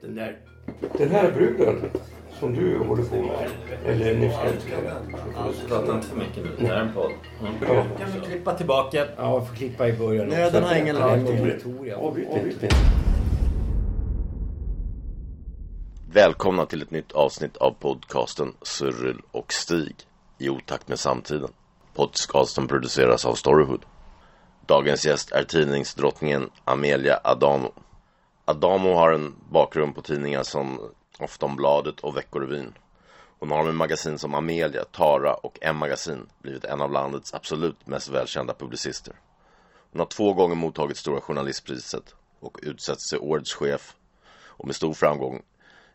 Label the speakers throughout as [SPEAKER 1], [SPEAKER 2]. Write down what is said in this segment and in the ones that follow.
[SPEAKER 1] Den där... Den här bruden som du håller på med. Eller ni ska inte
[SPEAKER 2] Prata inte för mycket nu. Det här är en podd. Mm.
[SPEAKER 1] Ja.
[SPEAKER 2] Kan vi klippa tillbaka?
[SPEAKER 3] Ja, får klippa i början.
[SPEAKER 4] Nöden har ingen lag.
[SPEAKER 1] Avbryt inte.
[SPEAKER 5] Välkomna till ett nytt avsnitt av podcasten Cyril och Stig i otakt med samtiden. Podcasten produceras av Storyhood. Dagens gäst är tidningsdrottningen Amelia Adamo. Adamo har en bakgrund på tidningar som Aftonbladet och Veckorevyn. Hon har med magasin som Amelia, Tara och M-magasin blivit en av landets absolut mest välkända publicister. Hon har två gånger mottagit Stora Journalistpriset och utsetts till årets chef och med stor framgång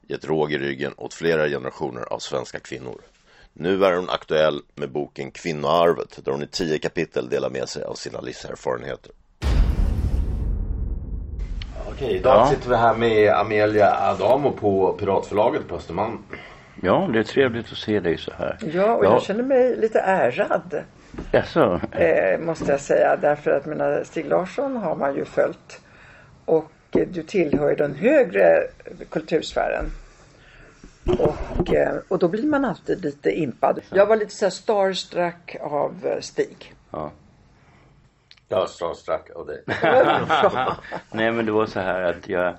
[SPEAKER 5] gett råg i ryggen åt flera generationer av svenska kvinnor. Nu är hon aktuell med boken Kvinnoarvet där hon i tio kapitel delar med sig av sina livserfarenheter.
[SPEAKER 6] Okej, idag
[SPEAKER 7] Ja.
[SPEAKER 6] sitter vi här med Amelia Adamo på Piratförlaget på Östermalm.
[SPEAKER 7] Ja, det är trevligt att se dig så här.
[SPEAKER 4] Ja, och
[SPEAKER 7] Ja.
[SPEAKER 4] jag känner mig lite ärad.
[SPEAKER 7] Jaså?
[SPEAKER 4] Eh, måste jag säga. Därför att mina Stig Larsson har man ju följt. Och eh, du tillhör ju den högre kultursfären. Och, eh, och då blir man alltid lite impad. Jag var lite så här starstruck av eh, Stig.
[SPEAKER 7] Ja.
[SPEAKER 6] Ja, starstruck av dig.
[SPEAKER 7] Nej, men det var så här att jag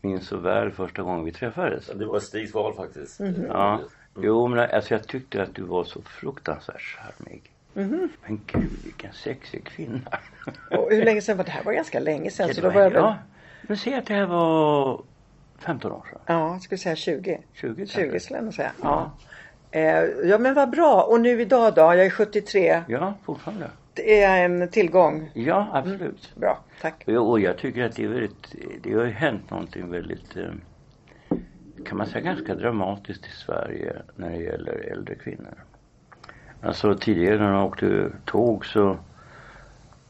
[SPEAKER 7] minns så väl första gången vi träffades.
[SPEAKER 6] Det var Stigs val faktiskt.
[SPEAKER 7] Ja. Jo, men alltså jag tyckte att du var så fruktansvärt charmig. Men gud, vilken sexig kvinna.
[SPEAKER 4] Och hur länge sedan var det här? var ganska länge sedan.
[SPEAKER 7] Ja,
[SPEAKER 4] så då
[SPEAKER 7] var-
[SPEAKER 4] jag väl,
[SPEAKER 7] ja, men se att det här var 15 år sedan.
[SPEAKER 4] ja, jag skulle säga 20.
[SPEAKER 7] 20
[SPEAKER 4] 20
[SPEAKER 7] kanske.
[SPEAKER 4] skulle jag nog säga. Ja. Eh, ja men vad bra. Och nu idag då? Jag är 73.
[SPEAKER 7] Ja, fortfarande.
[SPEAKER 4] Det är en tillgång.
[SPEAKER 7] Ja, absolut.
[SPEAKER 4] Bra, tack.
[SPEAKER 7] Och, och jag tycker att det är väldigt, det har ju hänt någonting väldigt, eh, kan man säga ganska dramatiskt i Sverige när det gäller äldre kvinnor. Alltså tidigare när man åkte tåg så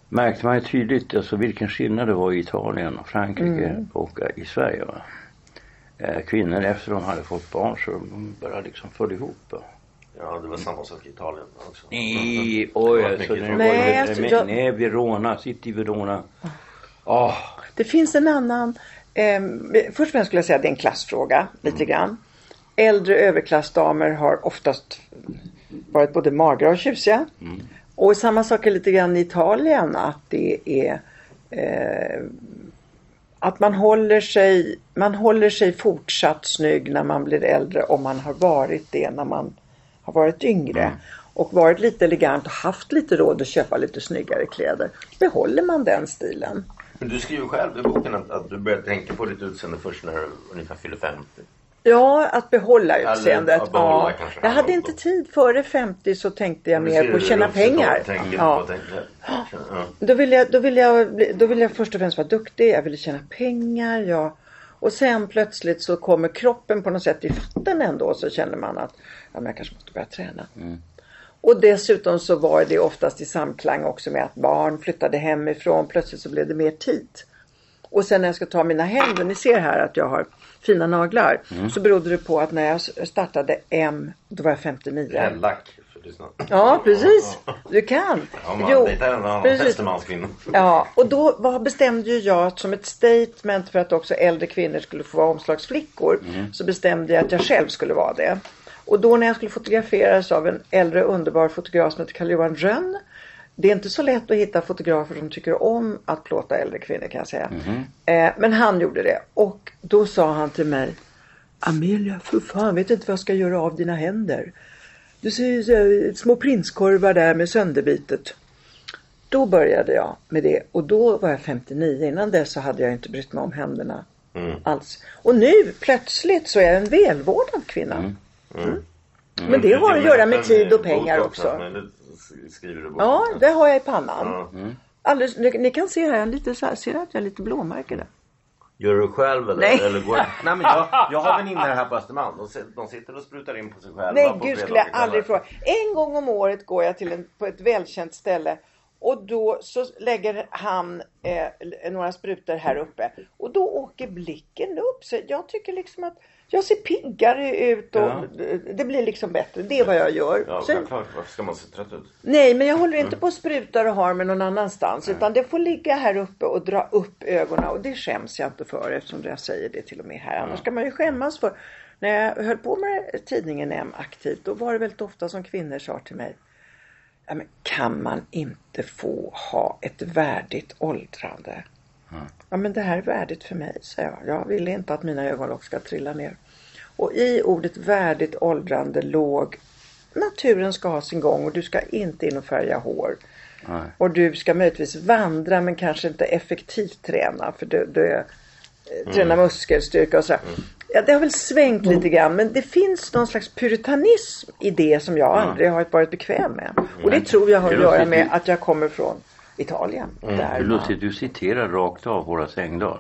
[SPEAKER 7] märkte man ju tydligt alltså vilken skillnad det var i Italien och Frankrike och eh, i Sverige. Va? Eh, Kvinnor efter de hade fått barn så de bara liksom föll ihop. Va?
[SPEAKER 6] Ja, det var samma sak i Italien också.
[SPEAKER 7] Nej, oj alltså.
[SPEAKER 4] Nej, alltså, jag-
[SPEAKER 7] nej, Verona, sitt i Verona. Åh,
[SPEAKER 4] Det finns en annan. Eh, först och främst skulle jag säga att det är en klassfråga lite grann. Äldre överklassdamer har oftast varit både magra och tjusiga. Och samma sak är lite grann i Italien att det är eh, att man håller sig man håller sig fortsatt snygg när man blir äldre om man har varit det när man har varit yngre. Och varit lite elegant och haft lite råd att köpa lite snyggare kläder. Behåller man den stilen.
[SPEAKER 6] Men du skriver själv i boken att, att du började tänka på ditt utseende först när du ungefär fyller 50.
[SPEAKER 4] Ja, att behålla utseendet.
[SPEAKER 6] att behålla
[SPEAKER 4] ja. Jag hade inte tid. Före 50 så tänkte jag mer på att tjäna pengar. Ja.
[SPEAKER 6] på, ja.
[SPEAKER 4] Då ville jag, då ville jag, bli- då ville jag först och främst vara duktig. Jag ville tjäna pengar. Ja. Och sen plötsligt så kommer kroppen på något sätt i fatten ändå. Så känner man att ja, men jag kanske måste börja träna. Och dessutom så var det oftast i samklang också med att barn flyttade hemifrån. Plötsligt så blev det mer tid. Och sen när jag ska ta mina händer, ni ser här att jag har fina naglar. Så berodde det på att när jag startade M, då var jag 59.
[SPEAKER 6] Hellack lyssnarna.
[SPEAKER 4] Ja, precis. Du kan.
[SPEAKER 6] Ja, man dejtar en annan
[SPEAKER 4] precis.
[SPEAKER 6] testemanskvinna.
[SPEAKER 4] Ja, och då bestämde ju jag att som ett statement för att också äldre kvinnor skulle få vara omslagsflickor. Så bestämde jag att jag själv skulle vara det. Och då när jag skulle fotograferas av en äldre underbar fotograf som heter Carl-Johan Rönn. Det är inte så lätt att hitta fotografer som tycker om att plåta äldre kvinnor kan jag säga. Eh, men han gjorde det. Och då sa han till mig Amelia, för fan, vet inte vad jag ska göra av dina händer. Du ser här, små prinskorvar där med sönderbitet. Då började jag med det och då var jag 59. Innan dess så hade jag inte brytt mig om händerna alls. Och nu plötsligt så är jag en välvårdad kvinna. Mm. Men det har att göra med tid och pengar också. Ja, det har jag i pannan.
[SPEAKER 6] Ja.
[SPEAKER 4] Alldeles, ni, ni kan se här, jag är lite så här, ser du att jag har lite blåmärken där?
[SPEAKER 6] Gör du själv eller?
[SPEAKER 4] Nej.
[SPEAKER 6] eller går... Nej men jag, jag har vänner här på Östermalm. De, de sitter och sprutar in på sig själva.
[SPEAKER 4] Nej, gud skulle jag aldrig fråga. En gång om året går jag till en, på ett välkänt ställe och då så lägger han eh, några sprutor här uppe och då åker blicken upp. Så jag tycker liksom att jag ser piggare ut och
[SPEAKER 7] Ja.
[SPEAKER 4] det blir liksom bättre. Det är vad jag gör.
[SPEAKER 6] Ja,
[SPEAKER 4] Sen,
[SPEAKER 6] självklart. Varför ska man se trött ut?
[SPEAKER 4] nej, men jag håller inte på och sprutar och har med någon annanstans. Utan det får ligga här uppe och dra upp ögonen. Och det skäms jag inte för eftersom jag säger det till och med här. Annars ska man ju skämmas för. När jag höll på med tidningen M aktivt. Då var det väldigt ofta som kvinnor sa till mig. Ja, men kan man inte få ha ett värdigt åldrande? Ja men det här är värdigt för mig, sa jag. Jag vill inte att mina ögonlock ska trilla ner. Och i ordet värdigt åldrande låg naturen ska ha sin gång och du ska inte in och färga hår.
[SPEAKER 7] Nej.
[SPEAKER 4] Och du ska möjligtvis vandra men kanske inte effektivt träna för du, du eh, träna muskelstyrka och sådär. Ja, det har väl svängt lite grann men det finns någon slags puritanism i det som jag aldrig har varit bekväm med. Och det tror jag har att göra med att jag kommer från Italien. Där
[SPEAKER 7] Det
[SPEAKER 4] man...
[SPEAKER 7] du citerar rakt av Horace Engdahl.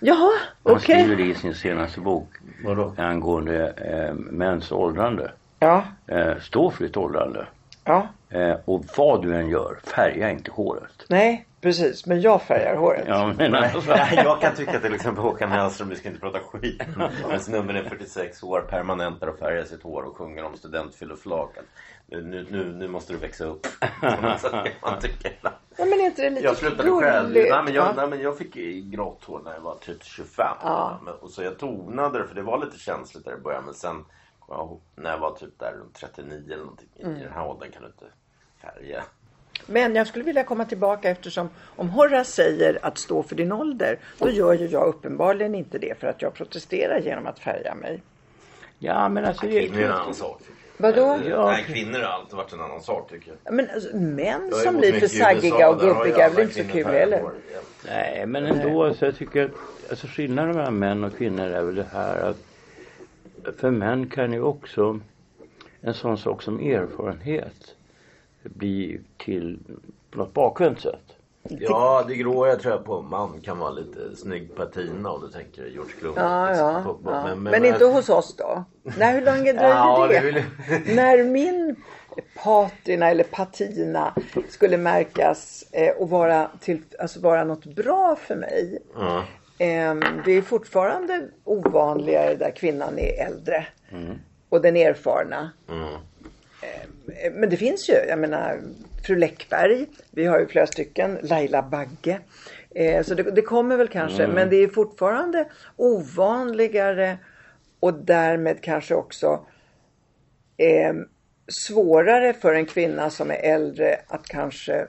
[SPEAKER 4] Jaha,
[SPEAKER 7] Han
[SPEAKER 4] okej.
[SPEAKER 7] skriver det i sin senaste bok
[SPEAKER 6] Vadå?
[SPEAKER 7] angående eh, mäns åldrande.
[SPEAKER 4] Ja,
[SPEAKER 7] Eh, stå för ditt åldrande.
[SPEAKER 4] ja.
[SPEAKER 7] Eh, och vad du än gör, färga inte håret.
[SPEAKER 4] Nej, precis. Men jag färgar håret.
[SPEAKER 7] Ja, men alltså,
[SPEAKER 6] Nej, jag kan tycka till exempel Håkan Hellström, vi ska inte prata skit. Men snubben är 46 år, permanentar och färgar sitt hår och sjunger om studentfylloflaken. Nu, nu, nu, nu måste du växa upp. Man tycker.
[SPEAKER 4] Ja, men är inte det lite
[SPEAKER 6] Jag slutade själv.
[SPEAKER 4] gulligt?
[SPEAKER 6] Nej, men jag,
[SPEAKER 4] Ja.
[SPEAKER 6] nej, men jag fick i grått hår när jag var typ 25.
[SPEAKER 4] Ja.
[SPEAKER 6] Men- Och så jag tonade det för det var lite känsligt där i början. Men sen ja, när jag var typ där runt 39 eller någonting.
[SPEAKER 4] Mm.
[SPEAKER 6] I den här åldern kan du inte färga.
[SPEAKER 4] Men jag skulle vilja komma tillbaka eftersom om Horace säger att stå för din ålder då gör ju jag uppenbarligen inte det för att jag protesterar genom att färga mig.
[SPEAKER 7] ja men alltså det
[SPEAKER 6] är en
[SPEAKER 7] är
[SPEAKER 6] annan sak.
[SPEAKER 4] Vadå?
[SPEAKER 7] Ja.
[SPEAKER 6] Nej, kvinnor har alltid varit en annan sak tycker jag.
[SPEAKER 4] Men alltså, män
[SPEAKER 6] Jag
[SPEAKER 4] som blir för saggiga och gubbiga
[SPEAKER 6] alla
[SPEAKER 4] blir inte så kul heller.
[SPEAKER 7] Nej, men ändå så jag tycker alltså skillnaden mellan män och kvinnor är väl det här att för män kan ju också en sån sak som erfarenhet bli till på något bakvänt sätt.
[SPEAKER 6] Ja, det gråa jag tror jag på man kan vara lite snygg patina om du tänker George Clooney.
[SPEAKER 4] Ja, ja,
[SPEAKER 6] På- på-
[SPEAKER 4] ja. Men, inte hos oss då? Nej, hur länge dröjde
[SPEAKER 6] Ja,
[SPEAKER 4] det?
[SPEAKER 6] det vill
[SPEAKER 4] När min patina eller patina skulle märkas eh, och vara, till, alltså vara något bra för mig.
[SPEAKER 6] Ja.
[SPEAKER 4] Ehm, det är fortfarande ovanligare där kvinnan är äldre. Och den erfarna.
[SPEAKER 6] Mm.
[SPEAKER 4] Ehm, men det finns ju, jag menar fru Läckberg. Vi har ju flera stycken. Laila Bagge. Eh, så det, det kommer väl kanske. Men det är fortfarande ovanligare. Och därmed kanske också eh, svårare för en kvinna som är äldre att kanske eh,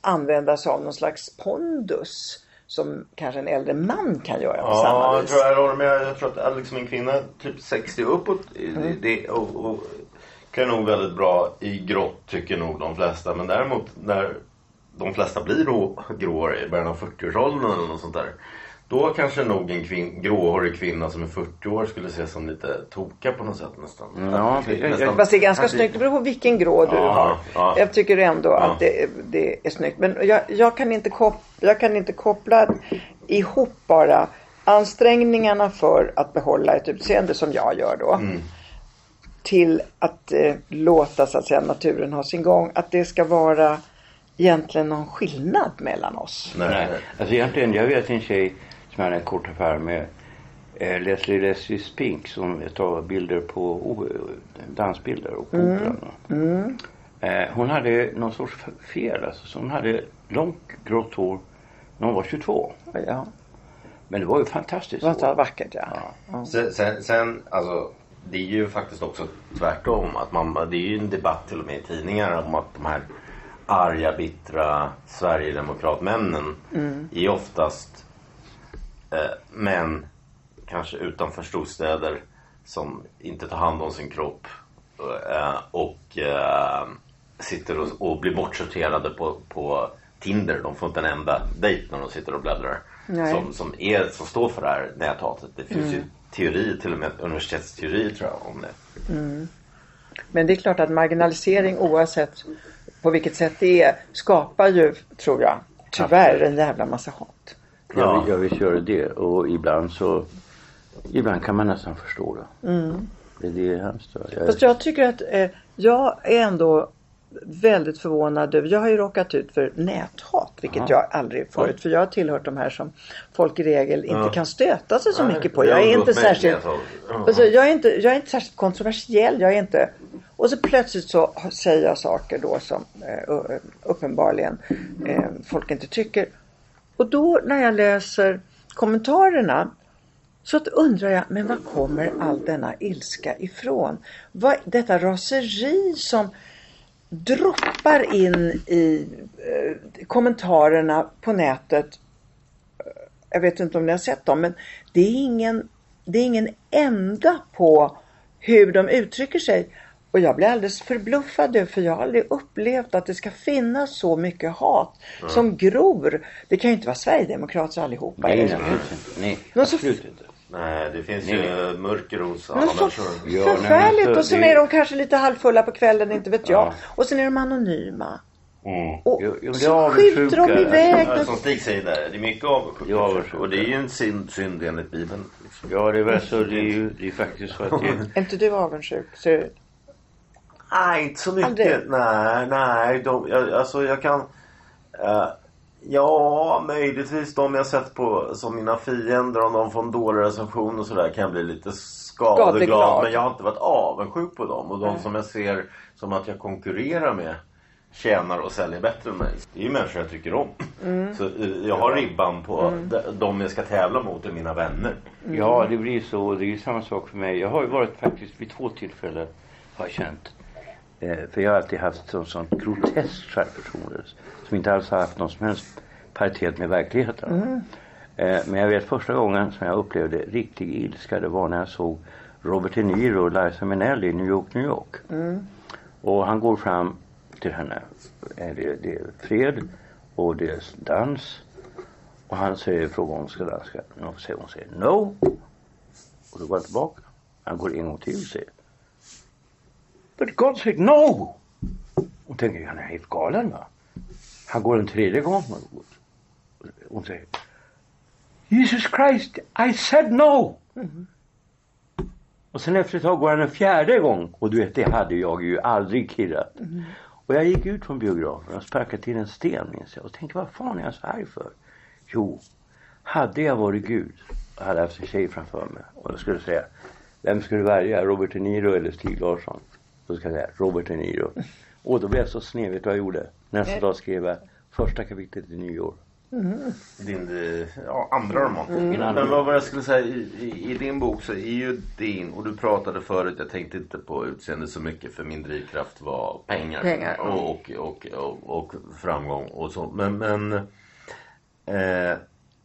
[SPEAKER 4] använda sig av någon slags pondus. Som kanske en äldre man kan göra på samma
[SPEAKER 6] Ja, jag
[SPEAKER 4] vis.
[SPEAKER 6] tror jag håller med. Jag tror att liksom en kvinna typ 60 uppåt det, det, och, och kan nog väldigt bra i grått tycker nog de flesta. Men däremot när de flesta blir då gråare i början av 40-årsåldern eller något sånt där. Då kanske nog en kvin- gråhårig kvinna som är 40 år skulle ses som lite toka på något sätt nästan.
[SPEAKER 7] Ja,
[SPEAKER 6] nästan-
[SPEAKER 4] Fast det är ganska snyggt. Det beror på vilken grå du
[SPEAKER 6] Ja,
[SPEAKER 4] har.
[SPEAKER 6] ja.
[SPEAKER 4] Jag tycker ändå att det, det är snyggt. Men jag, jag, kan inte kop, jag kan inte koppla ihop bara ansträngningarna för att behålla ett utseende som jag gör då.
[SPEAKER 6] Mm.
[SPEAKER 4] Till att eh, låta så att säga naturen ha sin gång. Att det ska vara egentligen någon skillnad mellan oss.
[SPEAKER 6] Nej,
[SPEAKER 7] Nej. Alltså egentligen, jag vet en tjej som jag hade en kort affär med. Eh, Leslie Leslie Spink som tar bilder på o- dansbilder och på operan. Eh, hon hade någon sorts fel alltså. Så hon hade långt grått hår när hon var 22.
[SPEAKER 4] Ja,
[SPEAKER 7] Men det var ju fantastiskt
[SPEAKER 4] det var vackert ja. ja.
[SPEAKER 6] Sen, sen, sen, alltså det är ju faktiskt också tvärtom. Att man, det är ju en debatt till och med i tidningar om att de här arga, bittra Sverigedemokratmännen är ju oftast eh, män, kanske utanför storstäder, som inte tar hand om sin kropp eh, och eh, sitter och, och blir bortsorterade på, på Tinder. De får inte en enda dejt när de sitter och bläddrar. Som, som, är, som står för det här näthatet. Det finns ju teori, till och med universitetsteori tror jag om det.
[SPEAKER 4] Men det är klart att marginalisering oavsett på vilket sätt det är skapar ju, tror jag, tyvärr en jävla massa hat.
[SPEAKER 7] Ja, jag visst gör det det. Och ibland så, ibland kan man nästan förstå det.
[SPEAKER 4] Mm.
[SPEAKER 7] Det, det är hemskt. Jag,
[SPEAKER 4] Fast jag tycker att eh, jag är ändå väldigt förvånad över, jag har ju råkat ut för näthat vilket
[SPEAKER 7] Aha.
[SPEAKER 4] jag aldrig förut för jag har tillhört de här som folk i regel inte
[SPEAKER 6] Ja.
[SPEAKER 4] kan stöta sig så
[SPEAKER 6] Nej,
[SPEAKER 4] mycket på. Jag är inte särskilt alltså, jag, är inte, jag är inte särskilt kontroversiell. Jag är inte och så plötsligt så säger jag saker då som eh, uppenbarligen eh, folk inte tycker. Och då när jag läser kommentarerna så att undrar jag, men var kommer all denna ilska ifrån? Vad, detta raseri som droppar in i eh, kommentarerna på nätet. Eh, Jag vet inte om ni har sett dem, men det är ingen, det är ingen ända på hur de uttrycker sig. Och jag blir alldeles förbluffad för jag har aldrig upplevt att det ska finnas så mycket hat som gror. Det kan ju inte vara Sverigedemokrater allihopa.
[SPEAKER 7] nej. Nej,
[SPEAKER 4] Men så-
[SPEAKER 7] absolut inte.
[SPEAKER 6] Nej, det finns
[SPEAKER 7] Nej.
[SPEAKER 6] ju mörker hos alla
[SPEAKER 4] Men så
[SPEAKER 6] människor.
[SPEAKER 7] Ja, nej,
[SPEAKER 4] förfärligt!
[SPEAKER 7] så-
[SPEAKER 4] och sen är de kanske lite halvfulla på kvällen, inte vet jag.
[SPEAKER 7] Ja.
[SPEAKER 4] Och sen är de anonyma.
[SPEAKER 6] Mm.
[SPEAKER 4] Och
[SPEAKER 7] det är
[SPEAKER 4] så skjuter de iväg.
[SPEAKER 6] Ja, Som Stig säger där, det är mycket avundsjuka.
[SPEAKER 7] Ja,
[SPEAKER 6] och det är ju en synd, synd enligt Bibeln. liksom.
[SPEAKER 7] Ja, det är väl så. Det är ju det är faktiskt så att det
[SPEAKER 4] Är inte du avundsjuk? Ser du?
[SPEAKER 6] Nej, inte så mycket.
[SPEAKER 4] Aldrig?
[SPEAKER 6] Nej, nej. De, jag, alltså jag kan... eh, ja, möjligtvis de jag sett på som mina fiender. Om de får en dålig recension och sådär kan jag bli lite skadeglad.
[SPEAKER 4] Skadeglad.
[SPEAKER 6] Men jag har inte varit avundsjuk på dem. Och de
[SPEAKER 4] Nej.
[SPEAKER 6] som jag ser som att jag konkurrerar med tjänar och säljer bättre än mig. Det är ju människor jag tycker om.
[SPEAKER 4] Mm.
[SPEAKER 6] Så eh, jag har ribban på de, de jag ska tävla mot är mina vänner.
[SPEAKER 7] Ja, det blir så. Det är ju samma sak för mig. Jag har ju varit faktiskt vid två tillfällen har jag känt. Eh, för jag har alltid haft sånt, sånt groteskt självförtroende som inte alls har haft någon som helst paritet med verkligheten. Eh, men jag vet första gången som jag upplevde riktig ilska det var när jag såg Robert De Niro och Liza Minnelli i New York, New York. Och han går fram till henne. Eh, Det, det är fred och det är dans. Och han säger, frågar om hon ska danska. Och hon säger no. Och då går han tillbaka. Han går en gång till och säger But God said no! Och tänker, han är helt galen va? Han går en tredje gång. Hon säger Jesus Christ, I said no! Och sen efter ett tag går han en fjärde gång. Och du vet, det hade jag ju aldrig kirrat. Och jag gick ut från biografen och sparkade till en sten minns jag. Och tänkte, vad fan är jag så arg för? Jo, hade jag varit Gud och hade haft en tjej framför mig och jag skulle säga Vem ska du välja? Robert De Niro eller Stig Larsson? Då ska jag säga Robert De Niro. Och då blev jag så sned, vet du vad jag gjorde? Nästa dag skrev jag första kapitlet i nyår.
[SPEAKER 6] Din eh, ja, andra roman.
[SPEAKER 7] Andra.
[SPEAKER 6] Men vad var jag skulle säga i, i, i din bok så är ju din och du pratade förut, jag tänkte inte på utseende så mycket för min drivkraft var pengar.
[SPEAKER 4] Pengar, mm.
[SPEAKER 6] Och, och, och, och, framgång och så. Men, men eh,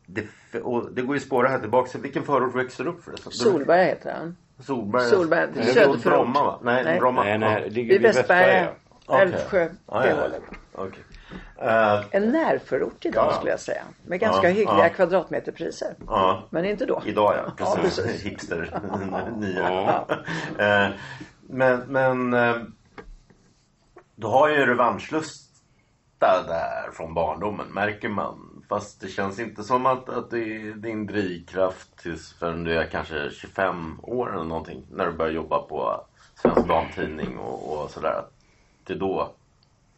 [SPEAKER 6] det, och det går ju spåra här tillbaka. Vilken förort växer upp förresten?
[SPEAKER 4] Solberg heter han.
[SPEAKER 6] Solberg.
[SPEAKER 4] Solberg,
[SPEAKER 6] Det är
[SPEAKER 4] söderförort.
[SPEAKER 6] Bromma va? Nej,
[SPEAKER 4] Nej.
[SPEAKER 6] Bromma.
[SPEAKER 7] Nej, nej, ligger vid
[SPEAKER 4] Västberga. Älvsjö.
[SPEAKER 6] Ja,
[SPEAKER 4] det hållet.
[SPEAKER 6] Okej. Eh,
[SPEAKER 4] En närförort idag
[SPEAKER 6] Ja.
[SPEAKER 4] skulle jag säga. Med ganska
[SPEAKER 6] Ja,
[SPEAKER 4] hyggliga
[SPEAKER 6] ja.
[SPEAKER 4] kvadratmeterpriser.
[SPEAKER 6] ja.
[SPEAKER 4] Men inte då.
[SPEAKER 6] Idag ja,
[SPEAKER 4] Ja,
[SPEAKER 6] precis.
[SPEAKER 4] precis.
[SPEAKER 6] Hipster, nya.
[SPEAKER 7] Ja.
[SPEAKER 6] Eh, men, men eh, du har ju revanschlusta där från barndomen, märker man. Fast det känns inte som att, att det är din drivkraft tills förrän du är kanske 25 år eller någonting. När du börjar jobba på Svensk Damtidning och, och sådär. Det är då.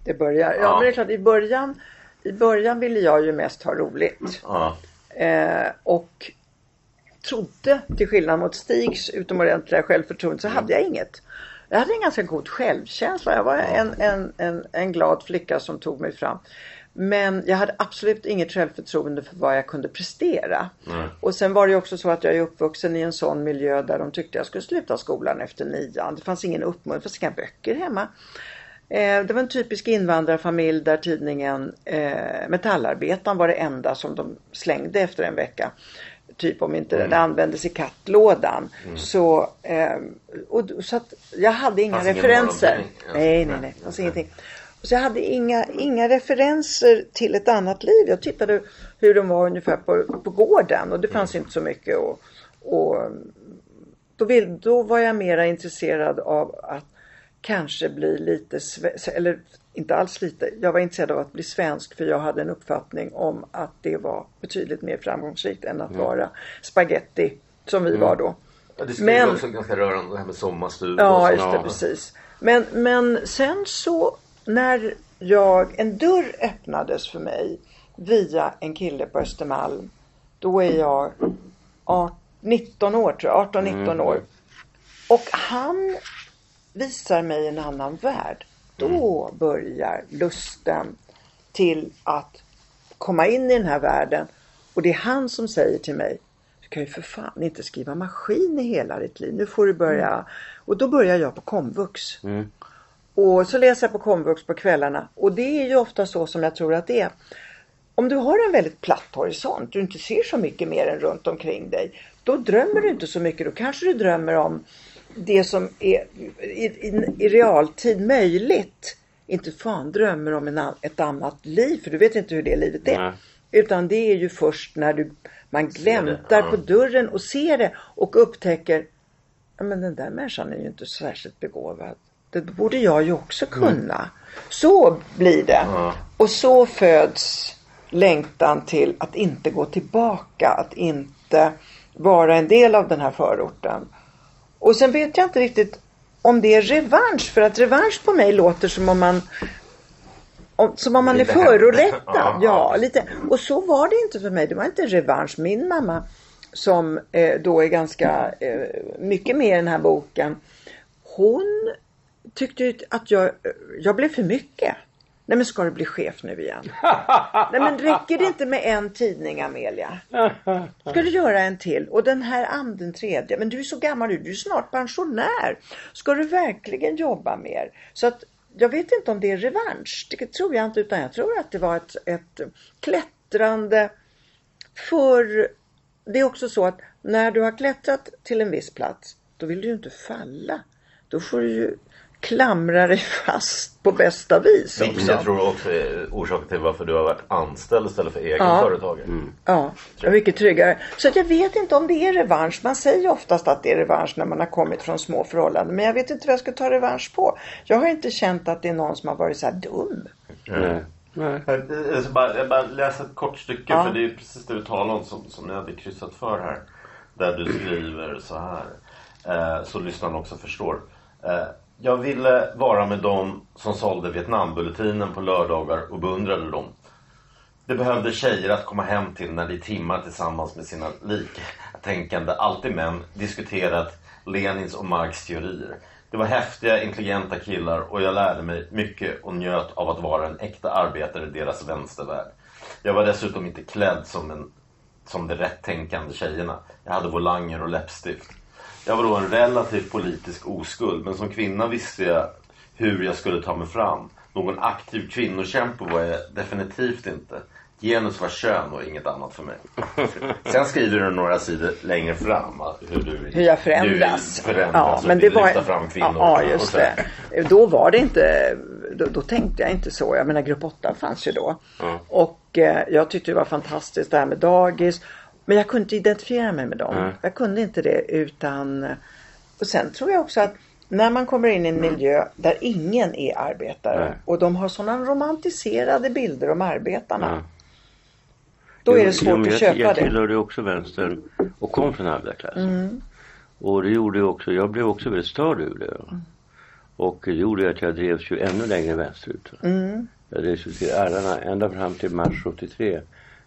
[SPEAKER 4] Det börjar. Ja,
[SPEAKER 6] Ja.
[SPEAKER 4] men det är klart i början. I början ville jag ju mest ha roligt.
[SPEAKER 6] Ja,
[SPEAKER 4] Eh, och trodde, till skillnad mot Stigs utomordentliga självförtroende, så hade jag inget. Jag hade en ganska god självkänsla. Jag var en, en, en, en glad flicka som tog mig fram. Men jag hade absolut inget självförtroende för vad jag kunde prestera. Och sen var det ju också så att jag är uppvuxen i en sån miljö där de tyckte jag skulle sluta skolan efter nian. Det fanns ingen uppmuntran, det fanns inga böcker hemma. Eh, det var en typisk invandrarfamilj där tidningen eh, Metallarbetaren var det enda som de slängde efter en vecka. Typ om inte det användes i kattlådan. Så, eh, och, så att jag hade inga
[SPEAKER 6] Fanns ingen
[SPEAKER 4] referenser.
[SPEAKER 6] morgontidning, alltså.
[SPEAKER 4] Nej, nej, nej. Fanns ingenting. Så jag hade inga, inga referenser till ett annat liv. Jag tittade hur de var ungefär på, på gården och det fanns inte så mycket. Och, och då, vill, då var jag mera intresserad av att kanske bli lite eller inte alls lite. Jag var intresserad av att bli svensk för jag hade en uppfattning om att det var betydligt mer framgångsrikt än att
[SPEAKER 6] Mm.
[SPEAKER 4] vara spaghetti som vi var då.
[SPEAKER 6] Ja, det skulle
[SPEAKER 4] Men-
[SPEAKER 6] också ganska rörande det här med sommarstuga
[SPEAKER 4] Ja, just det, precis. Men, men sen så när jag, en dörr öppnades för mig via en kille på Östermalm. Då är jag art- 19 år tror jag, 18-19 år. Och han visar mig en annan värld. Då börjar lusten till att komma in i den här världen. Och det är han som säger till mig Du kan ju för fan inte skriva maskin i hela ditt liv. Nu får du börja. Och då börjar jag på komvux. Och så läser jag på komvux på kvällarna. Och det är ju ofta så som jag tror att det är. Om du har en väldigt platt horisont, du inte ser så mycket mer än runt omkring dig. Då drömmer du inte så mycket. Då kanske du drömmer om det som är i, i, i realtid möjligt. Inte fan drömmer om en, ett annat liv, för du vet inte hur det livet är.
[SPEAKER 7] Nej.
[SPEAKER 4] Utan det är ju först när du, man gläntar
[SPEAKER 6] ja.
[SPEAKER 4] på dörren och ser det och upptäcker Ja, men den där människan är ju inte särskilt begåvad. Det borde jag ju också kunna. Så blir det. Och så föds längtan till att inte gå tillbaka. Att inte vara en del av den här förorten. Och sen vet jag inte riktigt om det är revansch. För att revansch på mig låter som om man om, som om man är förorättad.
[SPEAKER 6] Ja,
[SPEAKER 4] Ja,
[SPEAKER 6] ja.
[SPEAKER 4] lite. Och så var det inte för mig. Det var inte revansch. Min mamma som eh, då är ganska eh, mycket med i den här boken. Hon tyckte ju att jag, jag blev för mycket. Nej men ska du bli chef nu igen? Nej men räcker det inte med en tidning Amelia? Ska du göra en till? Och den här anden tredje. Men du är så gammal nu, du är snart pensionär. Ska du verkligen jobba mer? Så att jag vet inte om det är revansch. Det tror jag inte utan jag tror att det var ett, ett klättrande för det är också så att när du har klättrat till en viss plats då vill du ju inte falla. Då får du ju klamra dig fast på bästa vis
[SPEAKER 6] Vilket
[SPEAKER 4] också.
[SPEAKER 6] jag tror också är orsaken till varför du har varit anställd istället för egen
[SPEAKER 4] Ja.
[SPEAKER 6] företagare.
[SPEAKER 4] Ja, det är mycket tryggare. Så att jag vet inte om det är revansch. Man säger oftast att det är revansch när man har kommit från små förhållanden. Men jag vet inte vad jag ska ta revansch på. Jag har inte känt att det är någon som har varit så här dum.
[SPEAKER 7] Nej. Nej.
[SPEAKER 6] Jag, ska bara, jag bara läsa ett kort stycke
[SPEAKER 4] Ja.
[SPEAKER 6] för det är precis det du talar om som, som ni hade kryssat för här. Där du skriver så här. Eh, så lyssnarna också förstår. Eh, jag ville vara med dem som sålde Vietnambulletinen på lördagar och beundrade dem. Det behövde tjejer att komma hem till när de timmar tillsammans med sina liktänkande, alltid män, diskuterat Lenins och Marx teorier. Det var häftiga, intelligenta killar och jag lärde mig mycket och njöt av att vara en äkta arbetare i deras vänstervärld. Jag var dessutom inte klädd som, en, som de rättänkande tjejerna. Jag hade volanger och läppstift. Jag var då en relativt politisk oskuld, men som kvinna visste jag hur jag skulle ta mig fram. Någon aktiv kvinnokämpe var jag definitivt inte. Genus var kön och inget annat för mig. Sen skriver du några sidor längre fram hur du
[SPEAKER 4] Hur jag förändras.
[SPEAKER 6] Du förändras och
[SPEAKER 4] men det var,
[SPEAKER 6] fram kvinnor.
[SPEAKER 4] Ja, just det. Då var det inte, då, då tänkte jag inte så. Jag menar grupp 8 fanns ju då. Och eh, jag tyckte det var fantastiskt det här med dagis. Men jag kunde inte identifiera mig med dem. Jag kunde inte det utan och sen tror jag också att när man kommer in i en miljö där ingen är arbetare
[SPEAKER 7] Nej.
[SPEAKER 4] och de har sådana romantiserade bilder om arbetarna. Då är det svårt
[SPEAKER 7] jo,
[SPEAKER 4] att
[SPEAKER 7] jag,
[SPEAKER 4] köpa
[SPEAKER 7] jag
[SPEAKER 4] det.
[SPEAKER 7] tillhörde också vänstern och kom från arbetarklassen.
[SPEAKER 4] Mm.
[SPEAKER 7] Och det gjorde ju också, jag blev också väldigt störd ur det. Och det gjorde att jag drevs ju ännu längre vänsterut.
[SPEAKER 4] Mm.
[SPEAKER 7] Jag drevs ju till ärarna ända fram till mars 73.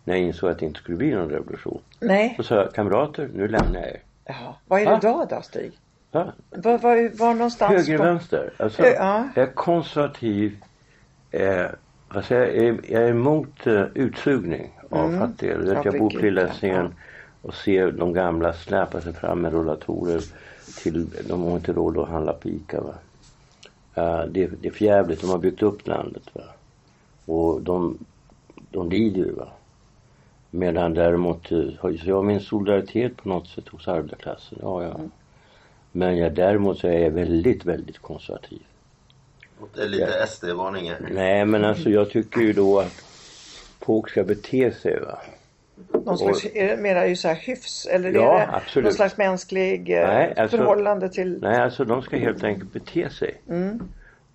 [SPEAKER 7] När jag insåg att det inte skulle bli någon revolution.
[SPEAKER 4] Nej.
[SPEAKER 7] Då sa jag, kamrater, nu lämnar jag er.
[SPEAKER 4] Jaha. Vad är det
[SPEAKER 7] Va?
[SPEAKER 4] då då Stig?
[SPEAKER 7] Ja,
[SPEAKER 4] Var, var, var någonstans?
[SPEAKER 7] höger,
[SPEAKER 4] på-
[SPEAKER 7] vänster. Alltså,
[SPEAKER 4] ja.
[SPEAKER 7] jag är konservativ. Eh, säger jag, är, jag är emot eh, utsugning av
[SPEAKER 4] Mm.
[SPEAKER 7] fattiga. Du vet,
[SPEAKER 4] Ja,
[SPEAKER 7] jag bor på Lilla
[SPEAKER 4] ja.
[SPEAKER 7] Essingen och ser de gamla släpa sig fram med rullatorer till, de har inte råd att handla på ICA. Va? Eh, det, det är för jävligt. de har byggt upp landet. Va? Och de, de lider ju. Va? Medan däremot, eh, har så jag har min solidaritet på något sätt hos arbetarklassen. Ja, ja.
[SPEAKER 4] Mm.
[SPEAKER 7] Men jag, däremot så är jag väldigt, väldigt konservativ.
[SPEAKER 6] Det är lite SD-varningar.
[SPEAKER 7] Nej men alltså jag tycker ju då att folk ska bete sig va.
[SPEAKER 4] Någon slags, är det mera ju så här hyfs eller
[SPEAKER 7] Ja,
[SPEAKER 4] är det
[SPEAKER 7] absolut.
[SPEAKER 4] någon slags mänsklig eh,
[SPEAKER 7] Nej, alltså-
[SPEAKER 4] förhållande till...
[SPEAKER 7] Nej alltså de ska helt enkelt bete sig.
[SPEAKER 4] Mm.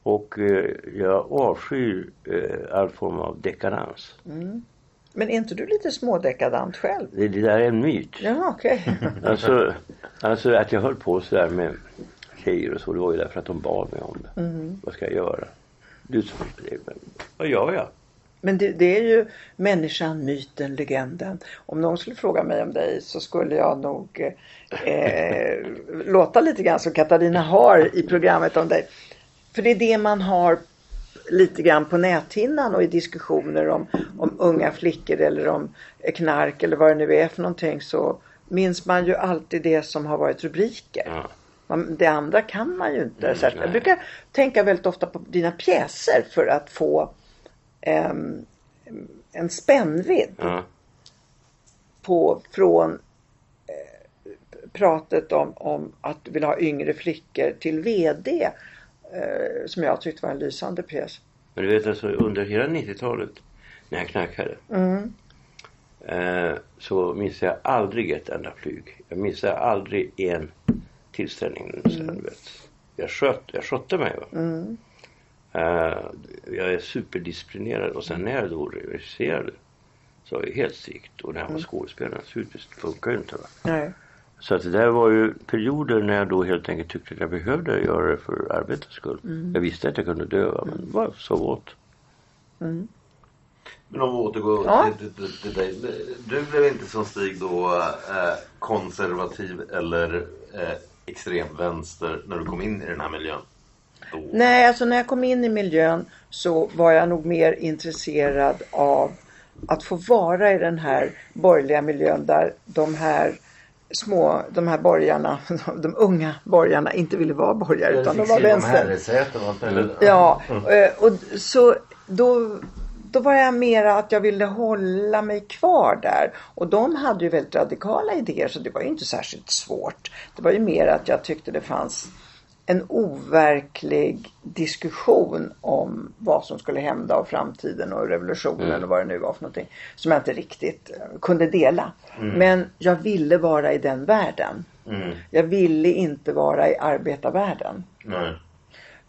[SPEAKER 7] Och eh, jag avskyr eh, all form av dekadans.
[SPEAKER 4] Men är inte du lite smådekadant själv?
[SPEAKER 7] Det, det där är en myt.
[SPEAKER 4] Ja, okej.
[SPEAKER 7] Alltså, alltså att jag höll på sådär med tjejer och så, det var ju därför att de bad mig om det. Vad ska jag göra? Du, som- vad gör jag?
[SPEAKER 4] Men det, det är ju människan, myten, legenden. Om någon skulle fråga mig om dig så skulle jag nog eh, låta lite grann som Katarina har i programmet om dig. För det är det man har lite grann på näthinnan och i diskussioner om, om unga flickor eller om knark eller vad det nu är för någonting så minns man ju alltid det som har varit rubriker.
[SPEAKER 7] Ja.
[SPEAKER 4] Man, det andra kan man ju inte.
[SPEAKER 7] Mm,
[SPEAKER 4] särskilt. Jag brukar tänka väldigt ofta på dina pjäser för att få ehm, en spännvidd
[SPEAKER 7] Ja.
[SPEAKER 4] på, från eh, pratet om, om att du vill ha yngre flickor till VD. Eh, som jag tyckte var en lysande pjäs.
[SPEAKER 7] Men du vet alltså under hela 90-talet när jag knackade. Eh, så missade jag aldrig ett enda flyg. Jag missade aldrig en tillställning. Du vet. Jag, sköt, jag skötte mig. Va? Eh, jag är superdisciplinerad och sen när jag då regisserade så var jag helt strikt. Och när jag var skådespelare naturligtvis, det funkar ju inte. Va?
[SPEAKER 4] Nej.
[SPEAKER 7] Så att det där var ju perioder när jag då helt enkelt tyckte att jag behövde göra det för arbetets skull. Jag visste att jag kunde dö men det var så åt.
[SPEAKER 6] Men om vi återgår
[SPEAKER 4] Ja.
[SPEAKER 6] till, till, till dig. Du blev inte som Stig då eh, konservativ eller eh, extremvänster när du kom in i den här miljön? Då.
[SPEAKER 4] Nej, alltså när jag kom in i miljön så var jag nog mer intresserad av att få vara i den här borgerliga miljön där de här små, de här borgarna, de unga borgarna inte ville vara borgare utan de var vänster. Ja, eh, och så då, då var jag mera att jag ville hålla mig kvar där. Och de hade ju väldigt radikala idéer så det var ju inte särskilt svårt. Det var ju mer att jag tyckte det fanns en overklig diskussion om vad som skulle hända och framtiden och revolutionen och vad det nu var för någonting. Som jag inte riktigt eh, kunde dela. Men jag ville vara i den världen. Jag ville inte vara i arbetarvärlden.
[SPEAKER 6] Nej.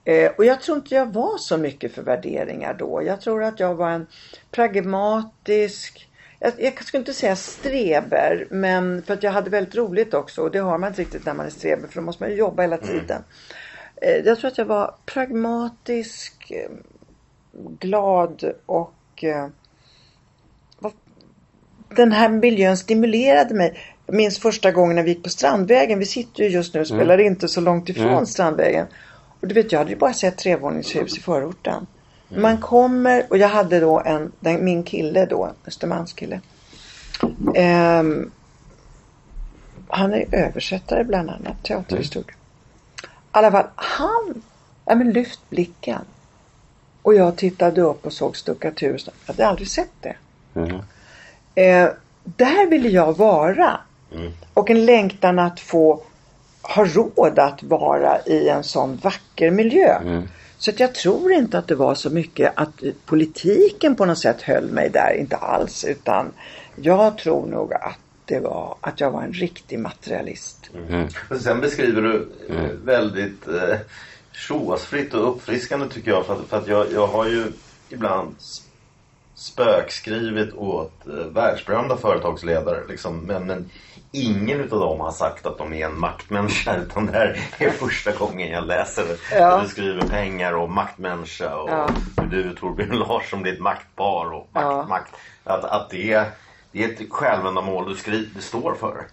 [SPEAKER 4] Eh, och jag tror inte jag var så mycket för värderingar då. Jag tror att jag var en pragmatisk, jag, jag skulle inte säga streber, men för att jag hade väldigt roligt också. Och det har man inte riktigt när man är streber, för då måste man ju jobba hela tiden. Eh, jag tror att jag var pragmatisk, eh, glad och eh, den här miljön stimulerade mig. Jag minns första gången när vi gick på Strandvägen. Vi sitter ju just nu och spelar inte så långt ifrån Strandvägen. Och du vet, jag hade ju bara sett trevåningshus i förorten. Man kommer, och jag hade då en, den, min kille då, Östermalmskille. Ehm, han är översättare bland annat, teaterhistoriker. I alla fall, han, ja men lyft blicken. Och jag tittade upp och såg stuckatur. Jag hade aldrig sett det.
[SPEAKER 7] Mhm.
[SPEAKER 4] Eh, där ville jag vara. Och en längtan att få ha råd att vara i en sån vacker miljö. Så att jag tror inte att det var så mycket att politiken på något sätt höll mig där. Inte alls. Utan jag tror nog att det var att jag var en riktig materialist.
[SPEAKER 6] Men sen beskriver du eh, väldigt eh, och uppfriskande tycker jag. För att, för att jag, jag har ju ibland spökskrivit åt eh, världsberömda företagsledare. Liksom, men, men ingen utav dem har sagt att de är en maktmänniska. Utan det här är första gången jag läser.
[SPEAKER 4] Ja.
[SPEAKER 6] Du skriver pengar och maktmänniska. Och
[SPEAKER 4] Ja.
[SPEAKER 6] hur du och Torbjörn Larsson blir ett maktpar. Och makt,
[SPEAKER 4] Ja.
[SPEAKER 6] makt. Att, att det, det är ett självändamål du, skri, du står för.